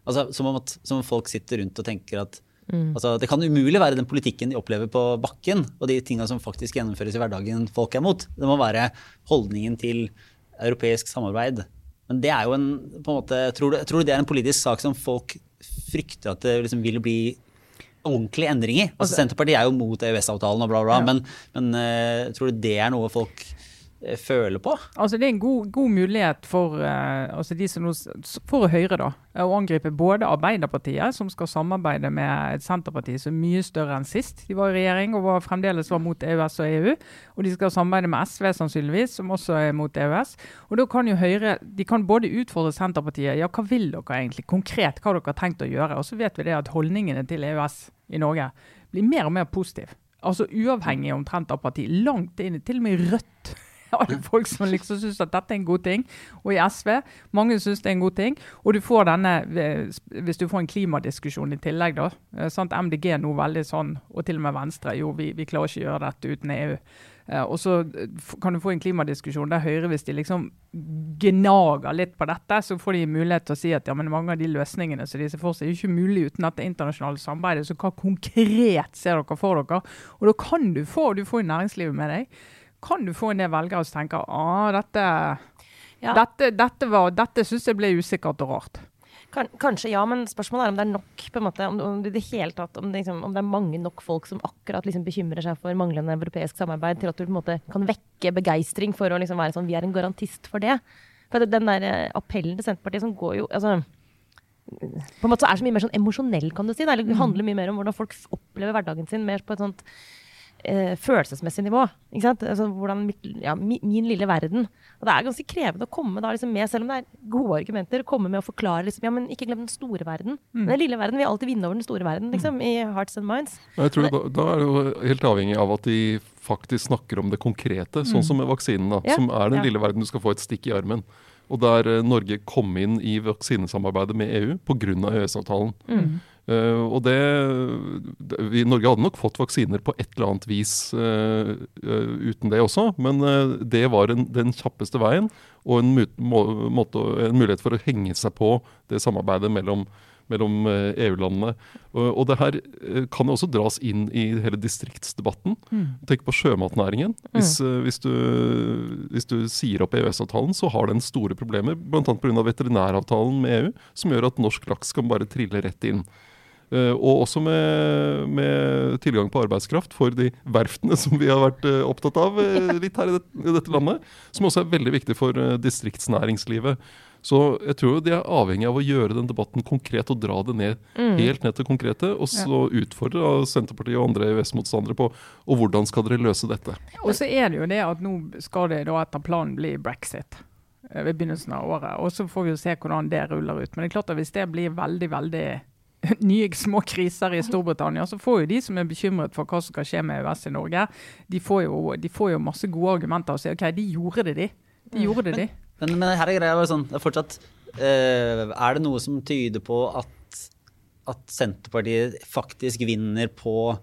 Speaker 2: Altså, som, om at, som om folk sitter rundt og tenker at altså, det kan umulig være den politikken de opplever på bakken, og de tinga som faktisk gjennomføres i hverdagen folk er mot. Det må være holdningen til europeisk samarbeid. Men det er jo en, på en måte, tror du, tror du det er en politisk sak som folk frykter at det liksom vil bli ordentlige endringer. Altså, Senterpartiet er jo mot EØS-avtalen og bla, bla,
Speaker 4: Ja.
Speaker 2: men, men uh, tror du det er noe folk føler på?
Speaker 4: Altså Det er en god, god mulighet for, uh, altså de som nå, for Høyre da, å angripe både Arbeiderpartiet, som skal samarbeide med et Senterparti som er mye større enn sist. De var i regjering og var, fremdeles var mot EØS og EU. Og de skal samarbeide med SV sannsynligvis, som også er mot EØS. Og da kan jo Høyre de kan både utfordre Senterpartiet. Ja, hva vil dere egentlig konkret? Hva har dere tenkt å gjøre? Og så vet vi det at holdningene til EØS i Norge blir mer og mer positive. Altså uavhengig omtrent av parti. Langt inn, til og med Rødt. Er folk som liksom syns at dette er en god ting. Og i SV, mange syns det er en god ting. Og du får denne, eh, hvis du får en klimadiskusjon i tillegg, da. eh, Sant? MDG er nå veldig sånn, og til og med Venstre, jo vi, vi klarer ikke å gjøre dette uten EU. Eh, og så kan du få en klimadiskusjon der Høyre, hvis de liksom gnager litt på dette, så får de mulighet til å si at ja, men mange av de løsningene som de ser for seg, er ikke mulig uten dette internasjonale samarbeidet. Så hva konkret ser dere for dere? Og da kan du få, og du får jo næringslivet med deg, kan du få en del velgere som tenker ah, dette,
Speaker 1: Ja.
Speaker 4: dette, dette, var- dette syns jeg ble usikkert og rart.
Speaker 1: Kanskje ja, men spørsmålet er om det er nok, på en måte, om, om, det, hele tatt, om, det, liksom, om det er mange nok folk som akkurat liksom bekymrer seg for manglende europeisk samarbeid, til at du på en måte kan vekke begeistring for å liksom være sånn Vi er en garantist for det. For det, den der eh, appellen til Senterpartiet som går jo altså, på en måte så er det så mye mer sånn emosjonell, kan du si. det handler mye mer om hvordan folk opplever hverdagen sin mer på et sånt eh, følelsesmessig nivå. Ikke sant? Altså, hvordan mitt, ja, min, min lille verden. Og det er ganske krevende å komme da, liksom, med, selv om det er gode argumenter, komme med å forklare liksom, ja, men ikke glem den store verden. Den lille verden vil alltid vinne over den store verden, liksom, i Hearts and Minds.
Speaker 3: Jeg tror da, da er det jo helt avhengig av at de faktisk snakker om det konkrete, sånn som med vaksinen, da,
Speaker 1: Ja,
Speaker 3: som er den
Speaker 1: ja.
Speaker 3: lille verden du skal få et stikk i armen. Og der eh, Norge kom inn i vaksinesamarbeidet med EU pga. EØS-avtalen. Eh, og det, vi, Norge hadde nok fått vaksiner på et eller annet vis uh, uh, uten det også, men det var en, den kjappeste veien og en, må, måte, en mulighet for å henge seg på det samarbeidet mellom, mellom EU-landene. Og, og det her kan også dras inn i hele distriktsdebatten. Tenk på sjømatnæringen. Hvis, eh, hvis, du, hvis du sier opp EØS-avtalen, så har den store problemer, bl.a. pga. veterinæravtalen med EU, som gjør at norsk laks kan bare trille rett inn. Eh, og også med, med tilgang på arbeidskraft for de verftene som vi har vært eh, opptatt av eh, litt her i, det, i dette landet. Som også er veldig viktig for distriktsnæringslivet. Så jeg tror de er avhengig av å gjøre den debatten konkret og dra det ned helt ned til konkrete. Og så utfordre Senterpartiet og andre EØS-motstandere på og hvordan skal dere løse dette.
Speaker 4: Og så er det jo det at nå skal det da etter planen bli brexit ved begynnelsen av året. Og så får vi jo se hvordan det ruller ut. Men det er klart at hvis det blir veldig, veldig nye små kriser i Storbritannia, så får jo de som er bekymret for hva som skal skje med EØS i Norge, de får jo, de får jo masse gode argumenter og sier OK, de gjorde det, de. De gjorde det, de.
Speaker 2: Men, men her er greia sånn, det er fortsatt Uh, Er det noe som tyder på at, at Senterpartiet faktisk vinner på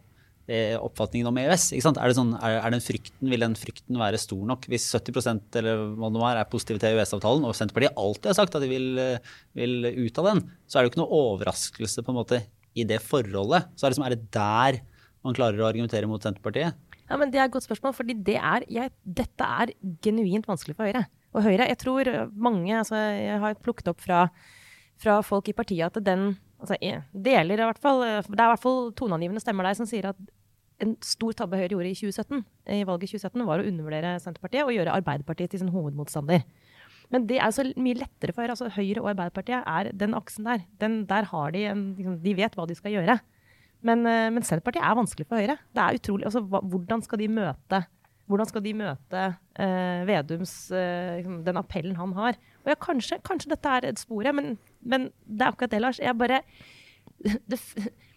Speaker 2: oppfatningen om EØS? Er, det sånn, er, er den frykten, Vil den frykten være stor nok? Hvis 70 eller hva det er, er positive til EØS-avtalen, og Senterpartiet alltid har sagt at de vil, eh, vil ut av den, så er det jo ikke noe overraskelse på en måte i det forholdet. Så er det, liksom, er det der man klarer å argumentere mot Senterpartiet?
Speaker 1: Ja, men Det er et godt spørsmål, fordi det dette er genuint vanskelig for Høyre. Og Høyre, jeg tror mange altså Jeg har plukket opp fra, fra folk i partiet at den altså deler hvert fall, Det er i hvert fall toneangivende stemmer der som sier at en stor tabbe Høyre gjorde i 2017, i valget i 2017, var å undervurdere Senterpartiet og gjøre Arbeiderpartiet til sin hovedmotstander. Men det er så mye lettere for Høyre. altså Høyre og Arbeiderpartiet er den aksen der. Den, der har de en, liksom, De vet hva de skal gjøre. Men, eh, men, Senterpartiet er vanskelig for Høyre. Det er utrolig, altså, hva, Hvordan skal de møte, skal de møte uh, Vedums uh, Den appellen han har? Og ja, kanskje, kanskje dette er et sporet, men, men, det er akkurat det, Lars. Jeg bare det,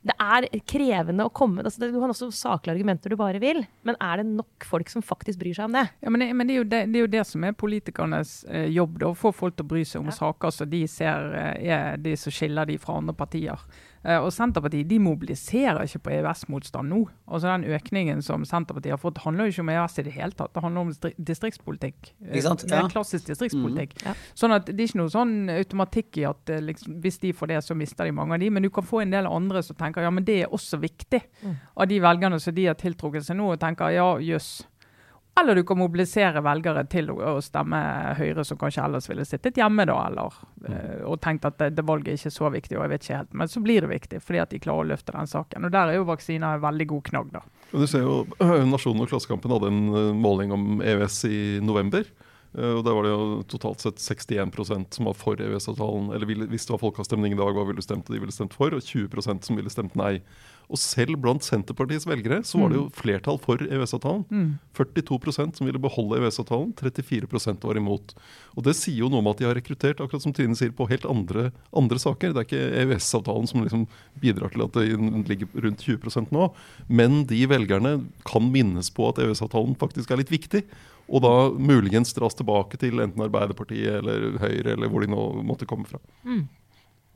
Speaker 1: det er krevende å komme altså Du kan også saklige argumenter du bare vil, men er det nok folk som faktisk bryr seg om det?
Speaker 4: Ja, men, det, men det, er det, det, er jo det, som er politikernes eh, jobb, da, å få folk til å bry seg om ja. saker som de ser eh, er de som skiller de fra andre partier. Eh, og Senterpartiet de mobiliserer ikke på EØS-motstand nå. Altså Den økningen som Senterpartiet har fått, handler jo ikke om EØS i det hele tatt. Det handler om distriktspolitikk.
Speaker 2: Ikke sant?
Speaker 4: Det er klassisk distriktspolitikk. Mm. Ja. Sånn at Det er ikke noe sånn automatikk i at liksom, hvis de får det, så mister de mange av de. Men du kan få en del andre som tenker ja, men det er også viktig. Mm. Av de velgerne som de har tiltrukket seg nå, og tenker ja, jøss. Eller du kan mobilisere velgere til å, stemme Høyre, som kanskje ellers ville sittet hjemme da, eller, mm. og tenkt at det, det, valget er ikke så viktig. og jeg vet ikke helt, Men så blir det viktig, fordi at de klarer å løfte den saken. Og Der er jo vaksiner en veldig god knagg. da.
Speaker 3: Du ser jo Nasjonen og Klassekampen hadde en eh, måling om EØS i november. Eh, og Der var det jo totalt sett 61% som var for EØS-avtalen. Eller ville, hvis det var folkeavstemning i dag, hva ville du stemt? De ville stemt for, og 20% som ville stemt nei. Og selv blant Senterpartiets velgere så var det jo mm. flertall for EØS-avtalen. Mm. 42% som ville beholde EØS-avtalen, 34% var imot. Og Det sier jo noe om at de har rekruttert akkurat som Trine sier, på helt andre, andre saker. Det er ikke EØS-avtalen som liksom bidrar til at det ligger rundt 20% nå. Men de velgerne kan minnes på at EØS-avtalen faktisk er litt viktig. Og da muligens dras tilbake til enten Arbeiderpartiet eller Høyre, eller hvor de nå måtte komme fra. Mm.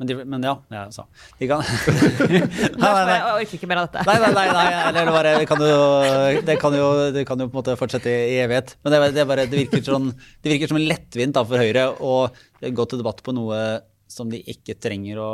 Speaker 2: Men, de, men, ja, ja så. De kan
Speaker 1: nei, nei, nei. Jeg orker ikke mer av dette.
Speaker 2: nei, nei, nei, nei. Eller bare, det, kan jo, det, kan jo, det kan jo på en måte fortsette i evighet. Men det, det, bare, det virker, sånn, det virker som en lettvint da, for Høyre å gå til debatt på noe som de ikke trenger å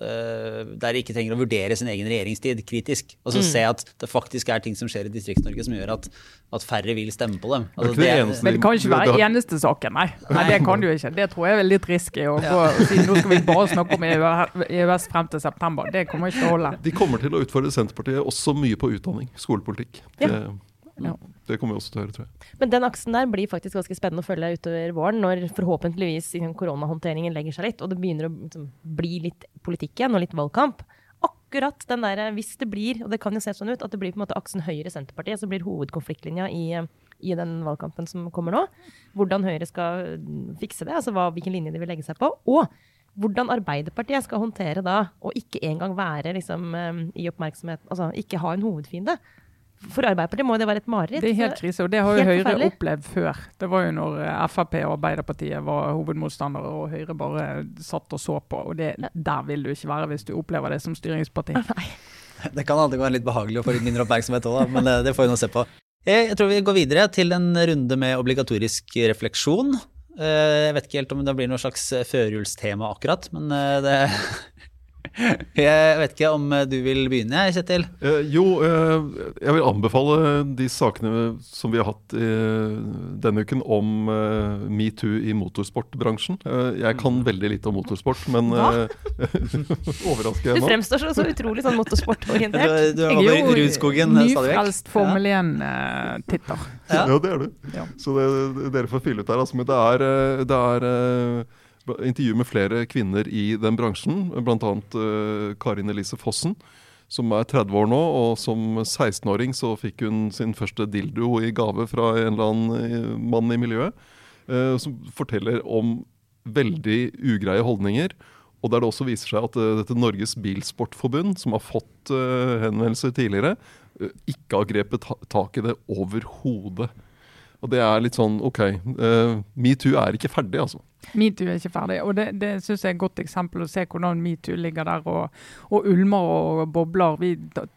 Speaker 2: uh, Der de ikke trenger å vurdere sin egen regjeringstid kritisk. Og så mm. se at det faktisk er ting som skjer i Distrikts-Norge som gjør at, at, færre vil stemme på dem.
Speaker 4: Altså, det, det, men det kan ikke være eneste saken, nei. nei. Det kan du ikke. Det tror jeg er litt risky å gå og si nå skal vi bare snakke om EØS frem til september. Det kommer ikke til å holde.
Speaker 3: De kommer til å utfordre Senterpartiet også mye på utdanning, skolepolitikk. Ja. Det, ja. Det kommer vi også til å høre, tror jeg.
Speaker 1: Men den aksen der blir faktisk ganske spennende å følge utover våren, når forhåpentligvis liksom, koronahåndteringen legger seg litt, og det begynner å liksom, bli litt politikk igjen, og litt valgkamp. Akkurat den der, hvis det blir, og det kan jo se sånn ut, at det blir på en måte aksen Høyre-Senterpartiet som blir hovedkonfliktlinja i, i den valgkampen som kommer nå. Hvordan Høyre skal fikse det, altså hva, hvilken linje de vil legge seg på. Og hvordan Arbeiderpartiet skal håndtere da, og ikke engang være liksom, i oppmerksomhet, altså ikke ha en hovedfiende. For Arbeiderpartiet må det være et mareritt.
Speaker 4: Det er helt krise, og det har jo Høyre opplevd før. Det var jo når eh, Frp og Arbeiderpartiet var hovedmotstandere, og Høyre bare satt og så på. Og det, der vil du ikke være hvis du opplever det som styringsparti. Nei.
Speaker 2: Det kan alltid være litt behagelig å få litt mindre oppmerksomhet òg, men det, det får vi nå se på. Jeg tror vi går videre til en runde med obligatorisk refleksjon. Eh, jeg vet ikke helt om det blir noe slags førjulstema akkurat, men eh, det Jeg vet ikke om du vil begynne, Kjetil?
Speaker 3: Eh, jo, eh, jeg vil anbefale de sakene som vi har hatt eh, denne uken om eh, metoo i motorsportbransjen. Eh, jeg kan mm. veldig lite om motorsport, men eh, overrasker jeg
Speaker 1: nå? Du fremstår så, så utrolig sånn motorsportorientert.
Speaker 2: Du, du jeg er jo Rudskogen
Speaker 4: nyfrelst Formel 1-titter.
Speaker 3: Ja. ja. det er du. Ja. Så det, dere får fylle ut der. Altså, men det er, det er intervju med flere kvinner i den bransjen, bl.a. Uh, Karin Elise Fossen, som er 30 år nå. Og som 16-åring så fikk hun sin første dildo i gave fra en eller annen eh, mann i miljøet. Uh, som forteller om veldig ugreie holdninger. og der det også viser seg at uh, dette Norges Bilsportforbund, som har fått uh, henvendelser tidligere, uh, ikke har grepet ta tak i det overhodet. Og det er litt sånn OK, metoo er ikke ferdig, altså.
Speaker 4: Metoo er ikke ferdig. og Det, det synes jeg er et godt eksempel å se hvordan metoo ligger der og, og, ulmer og bobler. Vi,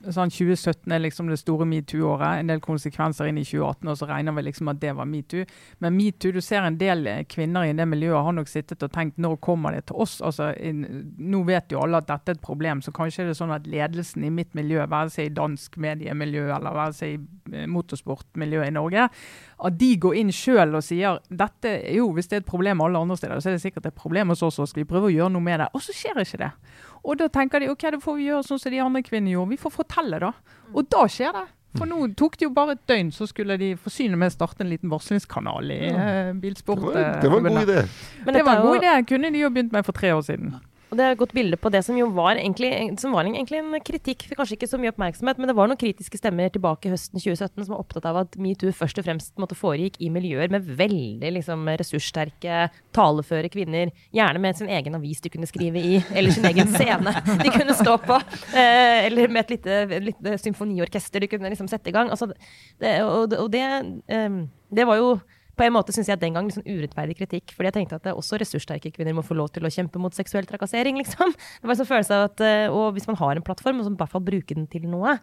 Speaker 4: sånn 2017 er liksom det store metoo-året. En del konsekvenser inn i 2018, og så regner vi liksom at det var metoo. Men metoo, du ser en del kvinner i det miljøet har nok sittet og tenkt når kommer det til oss? Altså, in, nå vet jo alle at dette er et problem, så kanskje er det sånn at ledelsen i mitt miljø, være seg i dansk mediemiljø eller være seg i eh, motorsportmiljøet i Norge, at de går inn sjøl og sier dette jo, hvis det er et problem alle andre steder, så er det sikkert et problem hos oss, og skal vi prøve å gjøre noe med det. Og så skjer ikke det. Og da tenker de ok, da får vi gjøre sånn som de andre kvinnene gjorde, vi får fortelle, da. Og da skjer det. For nå tok det jo bare et døgn, så skulle de forsyne med å starte en liten varslingskanal i ja. bilsport.
Speaker 3: Det var, det var en god idé.
Speaker 4: Men det var en god idé. Kunne de jo begynt med for tre år siden.
Speaker 1: Og det er et godt bilde på det som jo var egentlig, som var egentlig en kritikk, for kanskje ikke så mye oppmerksomhet, men det var noen kritiske stemmer tilbake høsten 2017 som var opptatt av at metoo først og fremst måtte foregikk i miljøer med veldig liksom, ressurssterke, taleføre kvinner. Gjerne med sin egen avis de kunne skrive i, eller sin egen scene de kunne stå på. Eh, eller med et lite, lite, symfoniorkester de kunne liksom sette i gang. Altså, det, og, og det, eh, det var jo på en måte syns jeg den gang liksom urettferdig kritikk. fordi jeg tenkte at det er også ressurssterke kvinner må få lov til å kjempe mot seksuell trakassering. liksom. Det var en sånn følelse av at, eh, Og hvis man har en plattform, så i hvert fall bruke den til noe.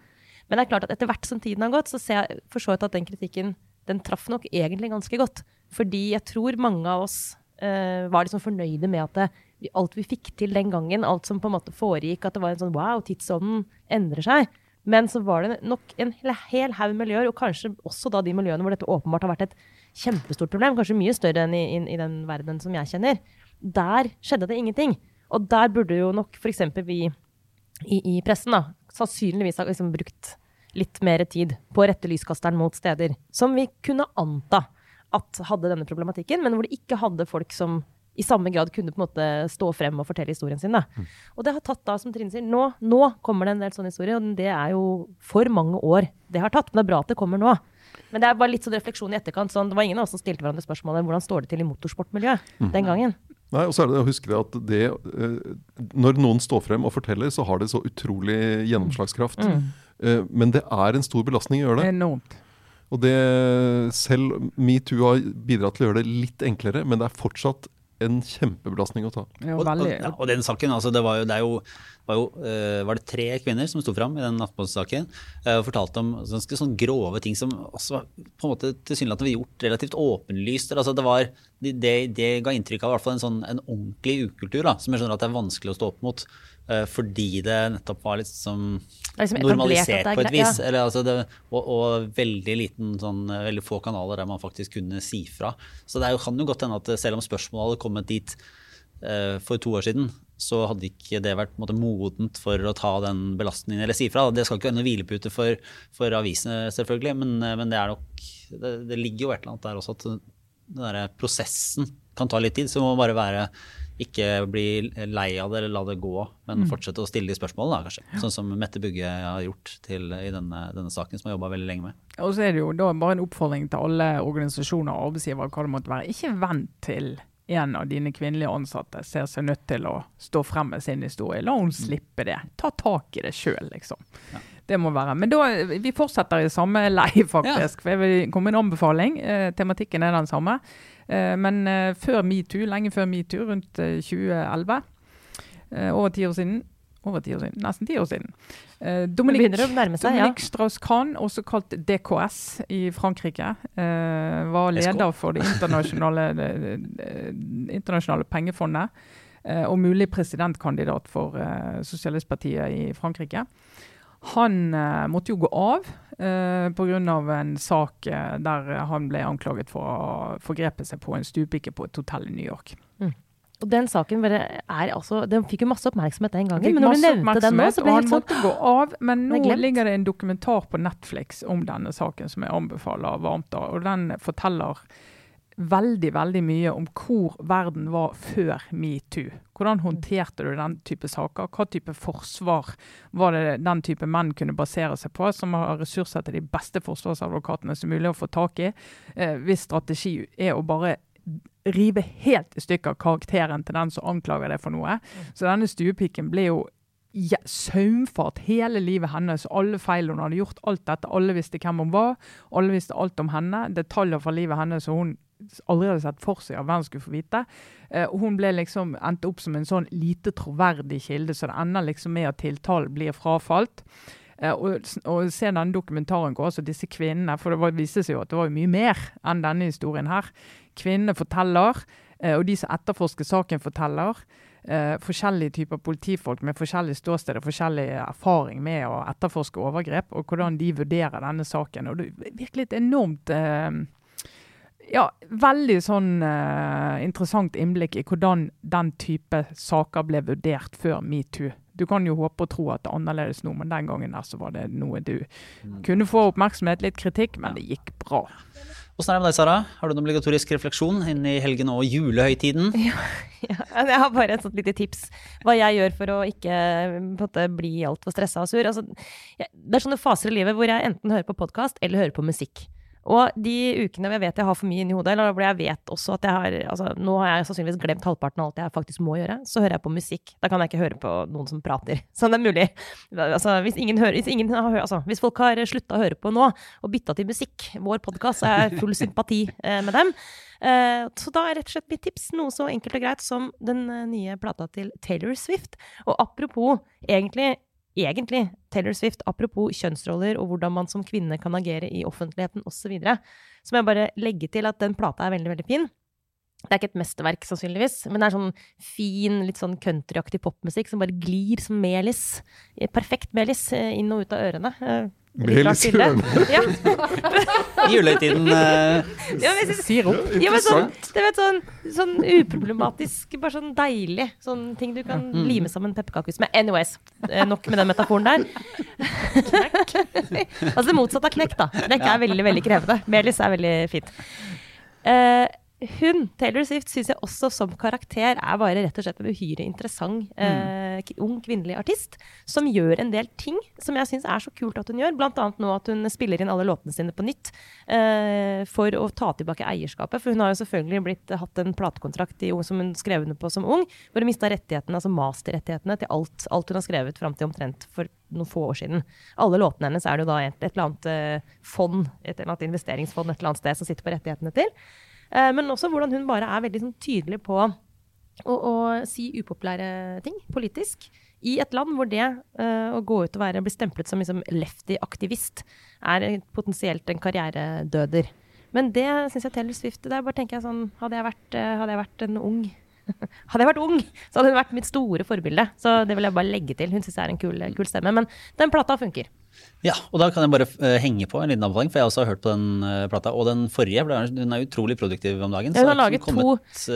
Speaker 1: Men det er klart at etter hvert som tiden har gått, så ser jeg for så vidt at den kritikken den traff nok egentlig ganske godt. Fordi jeg tror mange av oss uh, var liksom fornøyde med at det, alt vi fikk til den gangen, alt som på en måte foregikk, at det var en sånn wow, tidsånden endrer seg. Men så var det nok en hel haug miljøer, og kanskje også da de miljøene hvor dette åpenbart har vært et kjempestort problem, kanskje mye større enn i, i, i den verden som jeg kjenner. Der skjedde det ingenting. Og der burde jo nok f.eks. vi i, i, pressen da, sannsynligvis ha liksom brukt litt mer tid på å rette lyskasteren mot steder som vi kunne anta at hadde denne problematikken, men hvor det ikke hadde folk som i samme grad kunne på en måte stå frem og fortelle historien sin. Da. Mm. Og det har tatt da, som Trine sier, nå, nå kommer det en del sånne historier, og det er jo for mange år det har tatt. Men det er bra at det kommer nå. Men det er bare litt sånn refleksjon i etterkant. Sånn, det var ingen av oss som stilte hverandre spørsmålet hvordan står det til i motorsportmiljøet mm. den gangen.
Speaker 3: Nei, og så er det å huske at det, eh, Når noen står frem og forteller, så har det så utrolig gjennomslagskraft. Mm. Eh, men det er en stor belastning å gjøre det.
Speaker 4: Enormt.
Speaker 3: Og det, selv metoo har bidratt til å gjøre det litt enklere, men det er fortsatt en kjempebelastning å ta.
Speaker 2: Ja, og, og, og, den saken, altså, det var jo, det jo, var, jo uh, var det tre kvinner som sto fram i den Aftenposten-saken uh, og fortalte om ganske sånn grove ting som også på en måte tilsynelatende var gjort relativt åpenlyst. Altså, det, var, det, det, ga inntrykk av i hvert fall en, sånn, en ordentlig ukultur da, som jeg skjønner at det er vanskelig å stå opp mot. Uh, fordi det nettopp var litt som liksom normalisert på et vis. Ja. Eller, altså det, og, og, veldig liten sånn, veldig få kanaler der man faktisk kunne si fra. Så det jo, kan jo godt hende at selv om spørsmålet hadde kommet dit uh, for to år siden, så hadde ikke det vært måte, modent for å ta den belastningen eller si fra. Det skal ikke være noen hvilepute for, for avisene, selvfølgelig, men, men, det er nok det, det, ligger jo et eller annet der også at den der prosessen kan ta litt tid. Så det må bare være ikke bli lei av det eller la det gå, men mm. fortsette å stille de spørsmålene, da, kanskje. Sånn som Mette Bugge har gjort til, i denne, denne, saken, som har jobba veldig lenge med.
Speaker 4: Og så er det jo da bare en oppfordring til alle organisasjoner og arbeidsgivere, hva det måtte være. Ikke vent til en av dine kvinnelige ansatte ser seg nødt til å stå frem med sin historie. La hun mm. slippe det. Ta tak i det sjøl, liksom. Ja. Det må være. Men da, vi fortsetter i samme lei, faktisk. Ja. For jeg vil komme med en anbefaling. Eh, tematikken er den samme. Eh, men eh, før metoo, lenge før metoo, rundt 2011, eh, over ti år siden over ti år siden, nesten ti år siden. Eh, Dominique, Dominique ja. Strauss-Kahn, også kalt DKS i Frankrike, eh, var leder for det internasjonale, det, det, internasjonale pengefondet. Eh, og mulig presidentkandidat for Sosialistpartiet i Frankrike. Han måtte jo gå av Uh, Pga. en sak uh, der han ble anklaget for å forgrepe seg på en stupikke på et hotell i New York. Mm.
Speaker 1: Og Den saken altså, den fikk jo masse oppmerksomhet den gangen. Men når du nevnte den nå, så ble
Speaker 4: det
Speaker 1: helt
Speaker 4: sånn måtte gå av, Men nå ligger det en dokumentar på Netflix om denne saken som jeg anbefaler varmt. av, og Den forteller veldig veldig mye om hvor verden var før metoo. Hvordan håndterte du den type saker? Hva type forsvar var det den type menn kunne basere seg på, som har ressurser til de beste forsvarsadvokatene som mulig å få tak i, eh, hvis strategi er å bare rive helt i stykker karakteren til den som anklager deg for noe. Så denne stuepiken ble jo ja, saumfart hele livet hennes. Alle feil hun hadde gjort, alt dette. Alle visste hvem hun var. Alle visste alt om henne. Detaljer fra livet hennes som hun aldri hadde sett for seg at hvem skulle få vite. Eh, hun ble liksom endte opp som en sånn lite troverdig kilde, så det ender liksom med at tiltalen blir frafalt. Eh, og, og se denne dokumentaren går, altså disse kvinnene, for det viste seg jo at det var mye mer enn denne historien her. Kvinnene forteller, eh, og de som etterforsker saken, forteller. Uh, forskjellige typer politifolk med forskjellig ståsted og forskjellig erfaring med å etterforske overgrep, og hvordan de vurderer denne saken. Og det er virkelig et enormt eh, ja, veldig sånn uh, interessant innblikk i hvordan den type saker ble vurdert før metoo. Du kan jo håpe og tro at det er annerledes nå, men den gangen der så var det noe du kunne få oppmerksomhet, litt kritikk, men det gikk bra.
Speaker 2: Åssen er det med deg, Sara? Har du en obligatorisk refleksjon inn i helgen og julehøytiden?
Speaker 1: Ja, jeg har bare et sånt lite tips. Hva jeg gjør for å ikke på en måte, bli altfor stressa og sur. Altså, jeg, det er sånne faser i livet hvor jeg enten hører på podkast eller hører på musikk. Og de ukene hvor jeg vet jeg har for mye inni hodet, eller hvor jeg vet også at jeg har altså, Nå har jeg sannsynligvis glemt halvparten av alt jeg faktisk må gjøre, så hører jeg på musikk. Da kan jeg ikke høre på noen som prater. Så det er mulig. Altså, hvis, hører, hvis, har, altså, hvis folk har slutta å høre på nå, og bytta til musikk, vår podkast, så er jeg full sympati eh, med dem. Eh, så da er rett og slett mitt tips noe så enkelt og greit som den eh, nye plata til Taylor Swift. Og apropos egentlig egentlig Taylor Swift, apropos kjønnsroller og hvordan man som kvinne kan agere i offentligheten osv., så, må jeg bare legge til at den plata er veldig, veldig fin. Det er ikke et mesterverk, sannsynligvis, men det er sånn fin, litt sånn countryaktig popmusikk som bare glir som melis. Perfekt melis eh, inn og ut av ørene. Eh,
Speaker 3: Melis i ørene.
Speaker 1: Ja.
Speaker 2: Julehøytiden uh,
Speaker 1: Ja, men jeg synes- Ja, men sånn, det vet, sånn, sånn uproblematisk, bare sånn deilig. Sånn ting du kan lime sammen pepperkakehus med. Anyways, eh, nok med den metaforen der. knekk. altså det motsatte av knekk, da. Knekk er veldig, veldig krevende. Melis er veldig fint. Eh, hun, Taylor Swift, syns jeg også som karakter er bare rett og slett en uhyre interessant eh, ung kvinnelig artist. Som gjør en del ting som jeg syns er så kult at hun gjør. Blant annet nå at hun spiller inn alle låtene sine på nytt. Eh, for å ta tilbake eierskapet. For hun har jo selvfølgelig blitt, hatt en platekontrakt i, som hun skrev under på som ung, hvor hun mista rettighetene, altså masterrettighetene til alt, alt hun har skrevet fram til omtrent for noen få år siden. Alle låtene hennes er det jo da et, et eller annet eh, fond, et eller annet investeringsfond et eller annet sted som sitter på rettighetene til. Eh, men også hvordan hun bare er veldig sånn, tydelig på å, å si upopulære ting politisk. I et land hvor det eh, å gå ut og være, bli stemplet som liksom, lefty-aktivist er potensielt en karrieredøder. Men det syns jeg Taylor Swift Der bare tenker jeg sånn Hadde jeg vært, eh, hadde jeg vært en ung hadde jeg vært ung, så hadde hun vært mitt store forbilde. Så det vil jeg bare legge til. Hun syns jeg er en kul, kul stemme. Men den plata funker.
Speaker 2: Ja, og da kan jeg bare eh, henge på en liten anbefaling, for jeg også har hørt på den eh, plata. Og den forrige, for den er- utrolig produktiv om dagen.
Speaker 1: Ja, hun har laget
Speaker 2: kommet, to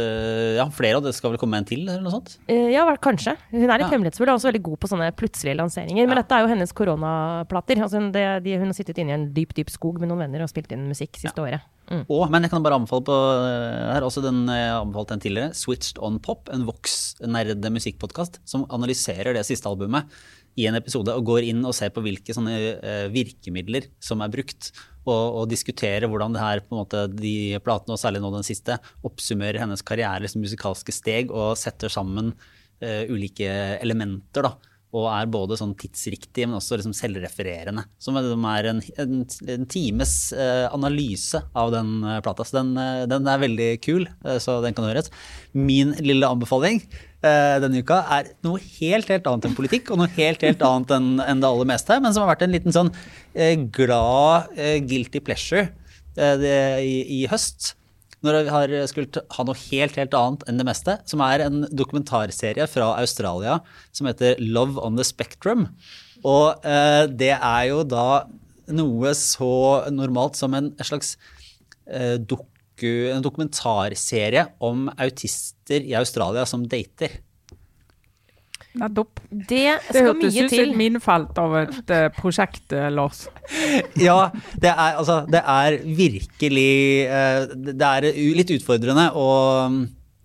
Speaker 2: ja, flere av det skal vel komme en til, eller noe sånt?
Speaker 1: Eh, ja, kanskje. Hun er litt
Speaker 2: Ja.
Speaker 1: hemmelighetsfull og også veldig god på sånne plutselige lanseringer. Men
Speaker 2: Ja.
Speaker 1: dette er jo hennes koronaplater. Altså, hun- det, de, hun har sittet inne i en dyp, dyp skog med noen venner og spilt inn musikk siste året. Mm.
Speaker 2: Og, men jeg kan bare anbefale på eh, her også den eh, jeg anbefalte den tidligere, Switched on Pop, en Vox-nerd musikkpodkast som analyserer det siste albumet i en episode og går inn og ser på hvilke sånne eh, virkemidler som er brukt, og, og diskuterer hvordan det her, på en måte, de platene, og særlig nå den siste, oppsummerer hennes karriere som musikalske steg og setter sammen uh, ulike elementer. da, og er både sånn tidsriktig, men også liksom selvrefererende. Som er en, en, en times eh, analyse av den eh, plata. Så den, eh, den er veldig kul, eh, så den kan høres. Min lille anbefaling eh, denne uka er noe helt helt annet enn politikk, og noe helt helt annet enn en det aller meste, men som har vært en liten sånn eh, glad guilty pleasure det, i, i høst. Når jeg har skulle ha noe helt helt annet enn det meste, som er en dokumentarserie fra Australia som heter Love on the Spectrum. Og eh, det er jo da noe så normalt som en slags eh, doku, en dokumentarserie om autister i Australia som dater.
Speaker 4: Nettopp.
Speaker 1: Det
Speaker 4: Det
Speaker 1: skal
Speaker 4: hørtes
Speaker 1: mye
Speaker 4: ut som min felt av et uh, prosjekt, uh, Lars.
Speaker 2: Ja, det er, altså, det er virkelig uh, Det er litt utfordrende å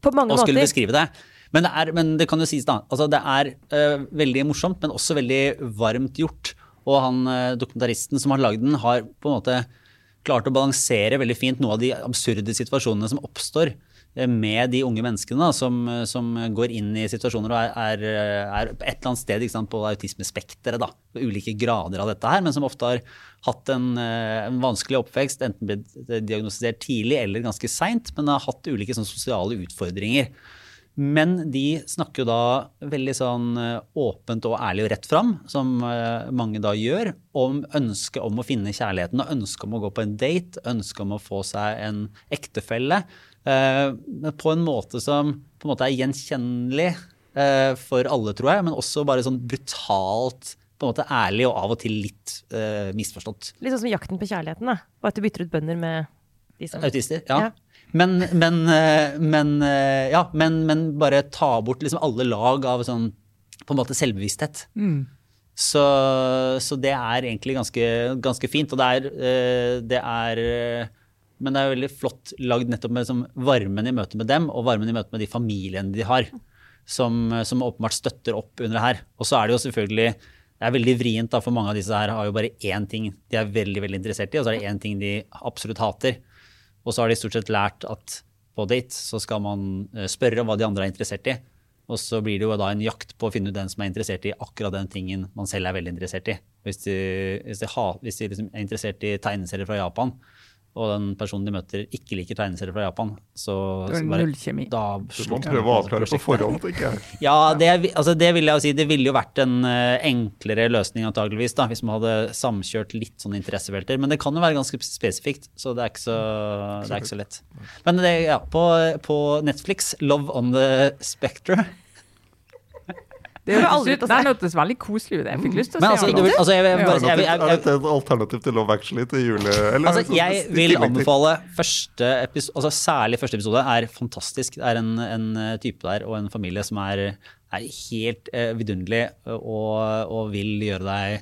Speaker 1: På mange
Speaker 2: å skulle
Speaker 1: måter.
Speaker 2: beskrive det. Men det, er, men det kan jo sies, da. Altså, det er veldig morsomt, men også veldig varmt gjort. Og han dokumentaristen som har lagd den, har på en måte klart å balansere veldig fint noe av de absurde situasjonene som oppstår med de unge menneskene da, som, som går inn i situasjoner og er, er, et eller annet sted sant, på autismespekteret. Ulike grader av dette her, men som ofte har hatt en, eh, en vanskelig oppvekst. Enten blitt diagnostisert tidlig eller ganske seint, men har hatt ulike sånn, sosiale utfordringer. Men de snakker jo da veldig sånn eh, åpent og ærlig og rett fram, som eh, mange da gjør, om ønsket om å finne kjærligheten og ønsket om å gå på en date, ønsket om å få seg en ektefelle. Eh, men på en måte som på en måte er gjenkjennelig eh, for alle, tror jeg, men også bare sånn brutalt på en måte ærlig og av og til litt eh, misforstått.
Speaker 1: Litt sånn som jakten på kjærligheten. da. Og at du bytter ut bønder med de som
Speaker 2: Autister, ja.
Speaker 1: Ja.
Speaker 2: Men, men, men, ja, men, men bare ta bort liksom alle lag av sånn på en måte selvbevissthet. Så, så det er egentlig ganske, ganske fint. Og det er, det er Men det er veldig flott lagd nettopp med liksom, varmen i møte med dem, og varmen i møte med de familiene de har, som, som åpenbart støtter opp under det her. Og så er det jo selvfølgelig det er veldig vrient, da, for mange av disse her har jo bare én ting de er veldig veldig interessert i, og så er det én ting de absolutt hater. Og så har de stort sett lært at på date så skal man spørre om hva de andre er interessert i. Og så blir det jo da en jakt på å finne ut den som er interessert i akkurat den tingen man selv er veldig interessert i. Hvis de, hvis de, ha, hvis de liksom er interessert i tegneserier fra Japan, og den personen de møter ikke liker tegneserier fra Japan, så,
Speaker 4: det
Speaker 2: så bare-
Speaker 4: null kjemi.
Speaker 2: Da
Speaker 3: må man
Speaker 2: slutter
Speaker 3: prøve å avklare på forhånd, tenker jeg.
Speaker 2: Ja, det, altså det vil jeg jo si. Det ville jo vært en eh, enklere løsning antageligvis da, hvis man hadde samkjørt litt sånne interessefelter. Men det kan jo være ganske spesifikt, så det er ikke så, det er ikke så lett. Men det, ja, på, på Netflix, 'Love on the Spectre'.
Speaker 4: Det hørtes
Speaker 1: aldri
Speaker 4: ut- hørtes veldig koselig ut. Jeg fikk lyst til å
Speaker 2: Men
Speaker 4: se
Speaker 2: altså, altså jeg, jeg, jeg, jeg,
Speaker 3: Er dette et alternativ til Love Actually til jule... Eller,
Speaker 2: Altså,
Speaker 3: sånn-
Speaker 2: jeg vil anbefale første episode, altså særlig første episode, er fantastisk. Det er en, en eh, type der og en familie som er, er helt uh, vidunderlig og, og vil gjøre deg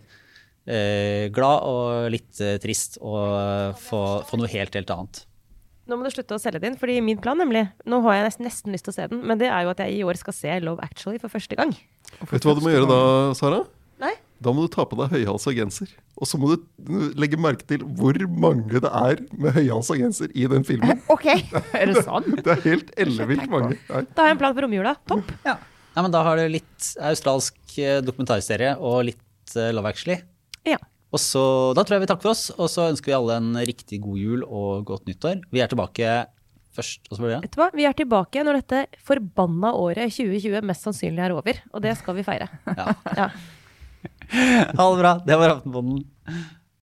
Speaker 2: uh, glad og litt uh, trist og få, få noe helt, helt annet.
Speaker 1: Nå må du slutte å selge den, fordi min plan nemlig Nå har jeg nesten, nesten lyst til å se den, men det er jo at jeg i år skal se Love Actually for første gang.
Speaker 3: Vet du hva du må gjøre da, Sara?
Speaker 1: Nei?
Speaker 3: Da må du ta på deg høyhalsa genser. Og så må du legge merke til hvor mange det er med høyhalsa genser i den filmen.
Speaker 1: Ok,
Speaker 4: Er det sant?
Speaker 3: Det er helt ellevilt mange. Nei.
Speaker 1: Da har jeg en plan for romjula. Topp.
Speaker 2: Ja. Nei, men da har du litt australsk eh, dokumentarserie og litt eh, Love Actually.
Speaker 1: Ja.
Speaker 2: Og så, Da tror jeg vi takker for oss, og så ønsker vi alle en riktig god jul og godt nyttår. Vi er tilbake først. og så blir det
Speaker 1: Vet du hva? Vi er tilbake når dette forbanna året 2020 mest sannsynlig er over. Og det skal vi feire.
Speaker 2: Ja.
Speaker 1: Ja.
Speaker 2: Ha det bra. Det var Aftenposten.